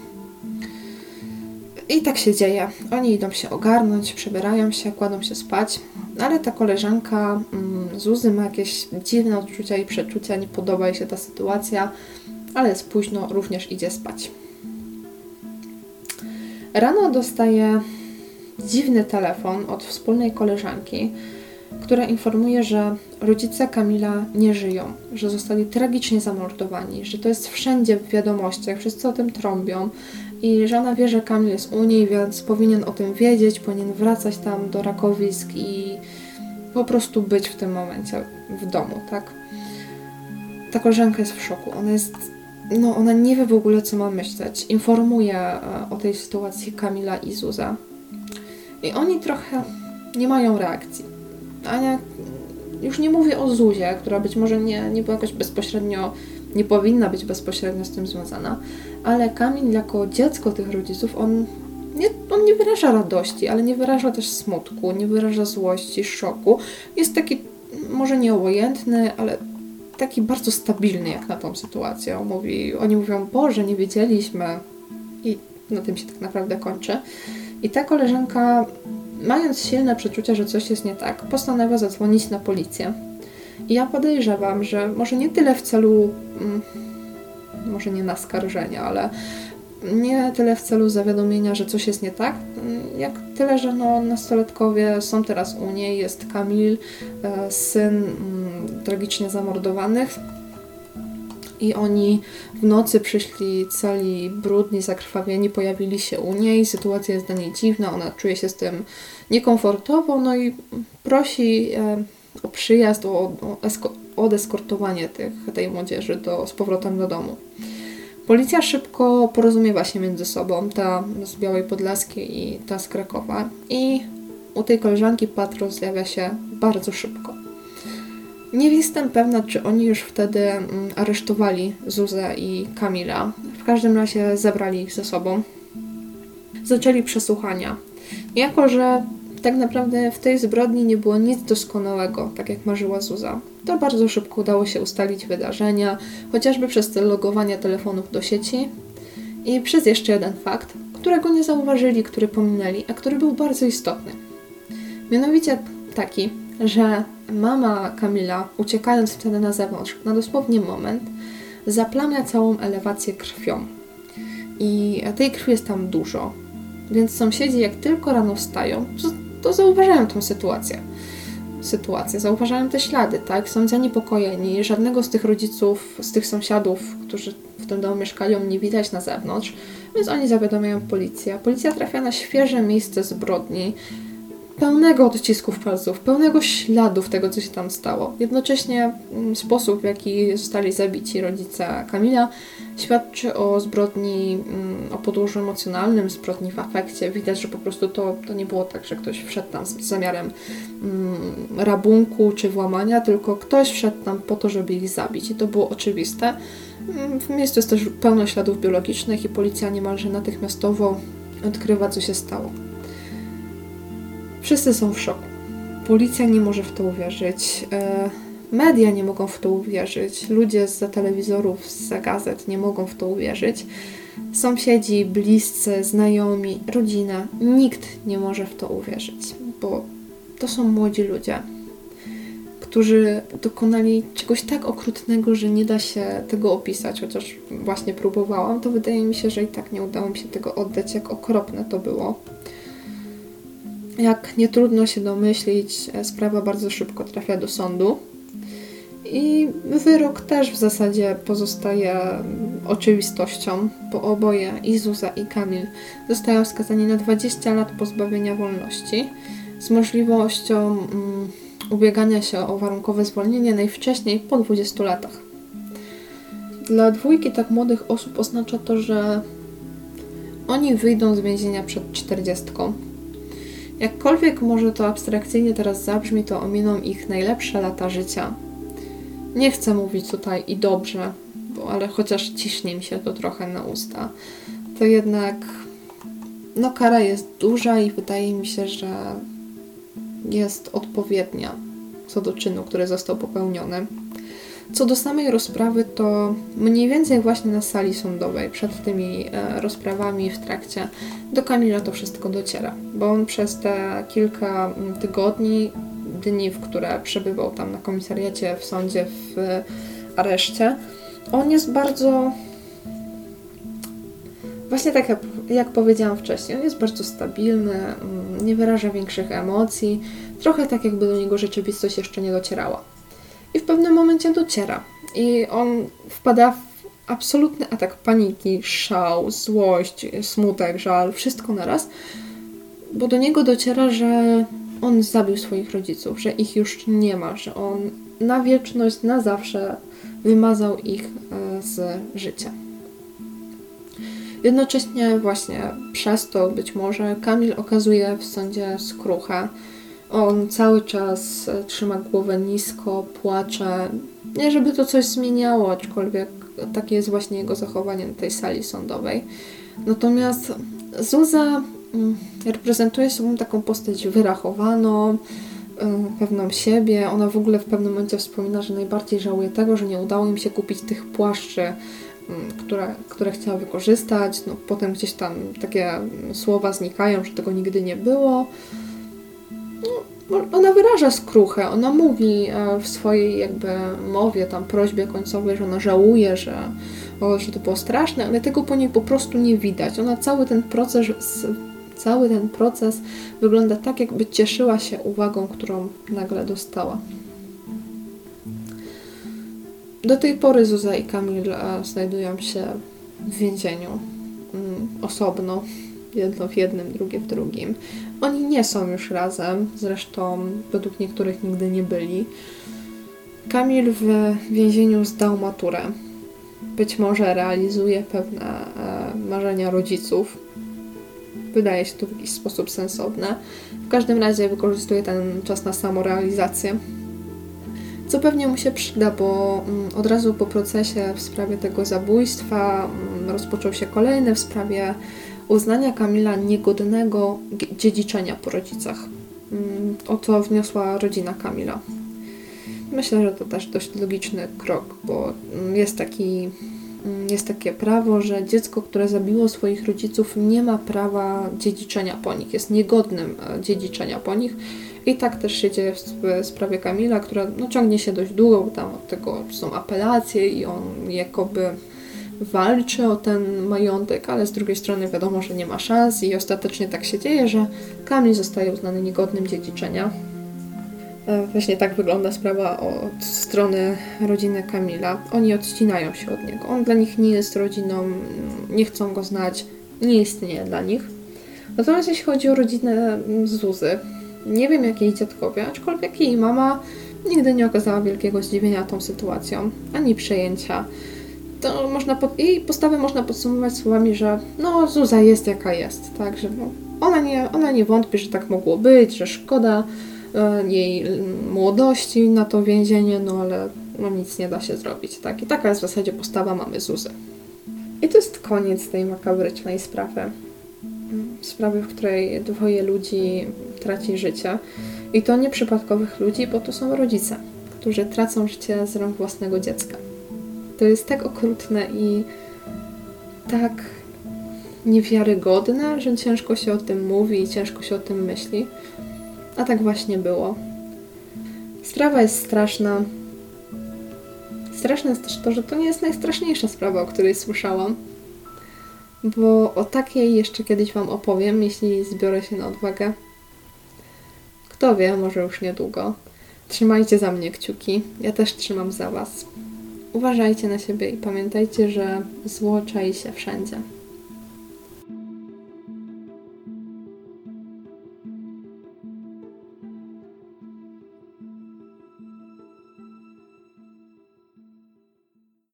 I tak się dzieje. Oni idą się ogarnąć, przebierają się, kładą się spać, ale ta koleżanka mm, Zuzy ma jakieś dziwne odczucia i przeczucia, nie podoba jej się ta sytuacja, ale jest późno, również idzie spać. Rano dostaje dziwny telefon od wspólnej koleżanki, która informuje, że rodzice Kamila nie żyją, że zostali tragicznie zamordowani, że to jest wszędzie w wiadomościach, wszyscy o tym trąbią i że ona wie, że Kamil jest u niej, więc powinien o tym wiedzieć, powinien wracać tam do Rakowisk i po prostu być w tym momencie w domu, tak? Ta koleżanka jest w szoku. Ona jest, no ona nie wie w ogóle, co ma myśleć. Informuje e, o tej sytuacji Kamila i Zuza. I oni trochę nie mają reakcji. Ania, już nie mówię o Zuzie, która być może nie, nie była jakoś bezpośrednio, nie powinna być bezpośrednio z tym związana, ale Kamil jako dziecko tych rodziców, on nie, on nie wyraża radości, ale nie wyraża też smutku, nie wyraża złości, szoku. Jest taki może nie obojętny, ale taki bardzo stabilny jak na tą sytuację. On mówi, oni mówią, Boże, nie wiedzieliśmy. I na tym się tak naprawdę kończy. I ta koleżanka, mając silne przeczucia, że coś jest nie tak, postanawia zadzwonić na policję. I ja podejrzewam, że może nie tyle w celu, mm, może nie naskarżenia, ale nie tyle w celu zawiadomienia, że coś jest nie tak, mm, jak tyle, że no, nastolatkowie są teraz u niej, jest Kamil, e, syn mm, tragicznie zamordowanych i oni w nocy przyszli cali brudni, zakrwawieni, pojawili się u niej, sytuacja jest dla niej dziwna, ona czuje się z tym niekomfortowo, no i prosi e, o przyjazd, o, o, esko- odeskortowanie tych, tej młodzieży do, z powrotem do domu. Policja szybko porozumiewa się między sobą, ta z Białej Podlaskiej i ta z Krakowa. I u tej koleżanki patrol zjawia się bardzo szybko. Nie jestem pewna, czy oni już wtedy mm, aresztowali Zuzę i Kamila. W każdym razie zabrali ich ze sobą. Zaczęli przesłuchania. Jako, że tak naprawdę w tej zbrodni nie było nic doskonałego, tak jak marzyła Zuza. To bardzo szybko udało się ustalić wydarzenia, chociażby przez te logowania telefonów do sieci i przez jeszcze jeden fakt, którego nie zauważyli, który pominęli, a który był bardzo istotny. Mianowicie taki, że mama Kamila, uciekając wtedy na zewnątrz, na dosłownie moment, zaplamia całą elewację krwią. I tej krwi jest tam dużo. Więc sąsiedzi, jak tylko rano wstają, to, to zauważają tą sytuację. Sytuację, zauważają te ślady, tak? Są zaniepokojeni. Żadnego z tych rodziców, z tych sąsiadów, którzy w tym domu mieszkają, nie widać na zewnątrz, więc oni zawiadamiają policję. Policja trafia na świeże miejsce zbrodni, pełnego odcisków palców, pełnego śladów tego, co się tam stało. Jednocześnie mm, sposób, w jaki zostali zabici rodzice Kamila, świadczy o zbrodni, mm, o podłożu emocjonalnym, zbrodni w afekcie. Widać, że po prostu to, to nie było tak, że ktoś wszedł tam z zamiarem mm, rabunku czy włamania, tylko ktoś wszedł tam po to, żeby ich zabić. I to było oczywiste. W miejscu jest też pełno śladów biologicznych i policja niemalże natychmiastowo odkrywa, co się stało. Wszyscy są w szoku. policja nie może w to uwierzyć, e, media nie mogą w to uwierzyć, ludzie z telewizorów, z gazet nie mogą w to uwierzyć, sąsiedzi, bliscy, znajomi, rodzina, nikt nie może w to uwierzyć, bo to są młodzi ludzie, którzy dokonali czegoś tak okrutnego, że nie da się tego opisać, chociaż właśnie próbowałam, to wydaje mi się, że i tak nie udało mi się tego oddać, jak okropne to było. Jak nie trudno się domyślić, e, sprawa bardzo szybko trafia do sądu. I wyrok też w zasadzie pozostaje mm, oczywistością, bo oboje, i Zuza i Kamil, zostają skazani na 20 lat pozbawienia wolności z możliwością mm, ubiegania się o warunkowe zwolnienie najwcześniej po 20 latach. Dla dwójki tak młodych osób oznacza to, że oni wyjdą z więzienia przed 40. Jakkolwiek może to abstrakcyjnie teraz zabrzmi, to ominą ich najlepsze lata życia. Nie chcę mówić tutaj i dobrze, bo, ale chociaż ciśnie mi się to trochę na usta, to jednak no kara jest duża i wydaje mi się, że jest odpowiednia co do czynu, który został popełniony. Co do samej rozprawy, to mniej więcej właśnie na sali sądowej, przed tymi e, rozprawami w trakcie, do Kamila to wszystko dociera, bo on przez te kilka mm, tygodni, dni, w które przebywał tam na komisariacie, w sądzie, w e, areszcie, on jest bardzo. Właśnie tak jak, jak powiedziałam wcześniej, on jest bardzo stabilny, mm, nie wyraża większych emocji, trochę tak jakby do niego rzeczywistość jeszcze nie docierała. I w pewnym momencie dociera. I on wpada w absolutny atak paniki, szał, złość, smutek, żal, wszystko naraz, bo do niego dociera, że on zabił swoich rodziców, że ich już nie ma, że on na wieczność, na zawsze wymazał ich e, z życia. Jednocześnie właśnie przez to być może Kamil okazuje w sądzie skruchę. On cały czas e, trzyma głowę nisko, płacze. Nie, żeby to coś zmieniało, aczkolwiek takie jest właśnie jego zachowanie na tej sali sądowej. Natomiast Zuza mm, reprezentuje sobą taką postać wyrachowaną, y, pewną siebie. Ona w ogóle w pewnym momencie wspomina, że najbardziej żałuje tego, że nie udało im się kupić tych płaszczy, mm, które, które chciała wykorzystać. No, potem gdzieś tam takie słowa znikają, że tego nigdy nie było. No, ona wyraża skruchę, ona mówi e, w swojej jakby mowie, tam prośbie końcowej, że ona żałuje, że, o, że to było straszne, ale tego po niej po prostu nie widać. Ona cały ten proces, cały ten proces wygląda tak, jakby cieszyła się uwagą, którą nagle dostała. Do tej pory Zuza i Kamil e, znajdują się w więzieniu mm, osobno, jedno w jednym, drugie w drugim. Oni nie są już razem, zresztą według niektórych nigdy nie byli. Kamil w więzieniu zdał maturę. Być może realizuje pewne e, marzenia rodziców. Wydaje się to w jakiś sposób sensowne. W każdym razie wykorzystuje ten czas na samorealizację. Co pewnie mu się przyda, bo mm, od razu po procesie w sprawie tego zabójstwa mm, rozpoczął się kolejny w sprawie uznania Kamila niegodnego dziedziczenia po rodzicach. Mm, O co wniosła rodzina Kamila. Myślę, że to też dość logiczny krok, bo mm, jest, taki, mm, jest takie prawo, że dziecko, które zabiło swoich rodziców, nie ma prawa dziedziczenia po nich, jest niegodnym e, dziedziczenia po nich. I tak też się dzieje w sp- sprawie Kamila, która no, ciągnie się dość długo, bo tam od tego są apelacje i on jakoby walczy o ten majątek, ale z drugiej strony wiadomo, że nie ma szans i ostatecznie tak się dzieje, że Kamil zostaje uznany niegodnym dziedziczenia. E, Właśnie tak wygląda sprawa od strony rodziny Kamila. Oni odcinają się od niego. On dla nich nie jest rodziną, nie chcą go znać, nie istnieje dla nich. Natomiast jeśli chodzi o rodzinę Zuzy, nie wiem jak jej dziadkowie, aczkolwiek jej mama nigdy nie okazała wielkiego zdziwienia tą sytuacją, ani przejęcia. To można pod... jej postawę można podsumować słowami, że no Zuza jest jaka jest, tak, że no, ona, nie, ona nie wątpi, że tak mogło być, że szkoda e, jej mm, młodości na to więzienie, no ale no, nic nie da się zrobić, tak. I taka jest w zasadzie postawa mamy Zuzy. I to jest koniec tej makabrycznej sprawy. Mm, Sprawy, w której dwoje ludzi traci życie. I to nie przypadkowych ludzi, bo to są rodzice, którzy tracą życie z rąk własnego dziecka. To jest tak okrutne i tak niewiarygodne, że ciężko się o tym mówi i ciężko się o tym myśli. A tak właśnie było. Sprawa jest straszna. Straszne jest też to, że to nie jest najstraszniejsza sprawa, o której słyszałam. Bo o takiej jeszcze kiedyś Wam opowiem, jeśli zbiorę się na odwagę. Kto wie, może już niedługo. Trzymajcie za mnie kciuki. Ja też trzymam za Was. Uważajcie na siebie i pamiętajcie, że zło czai się wszędzie.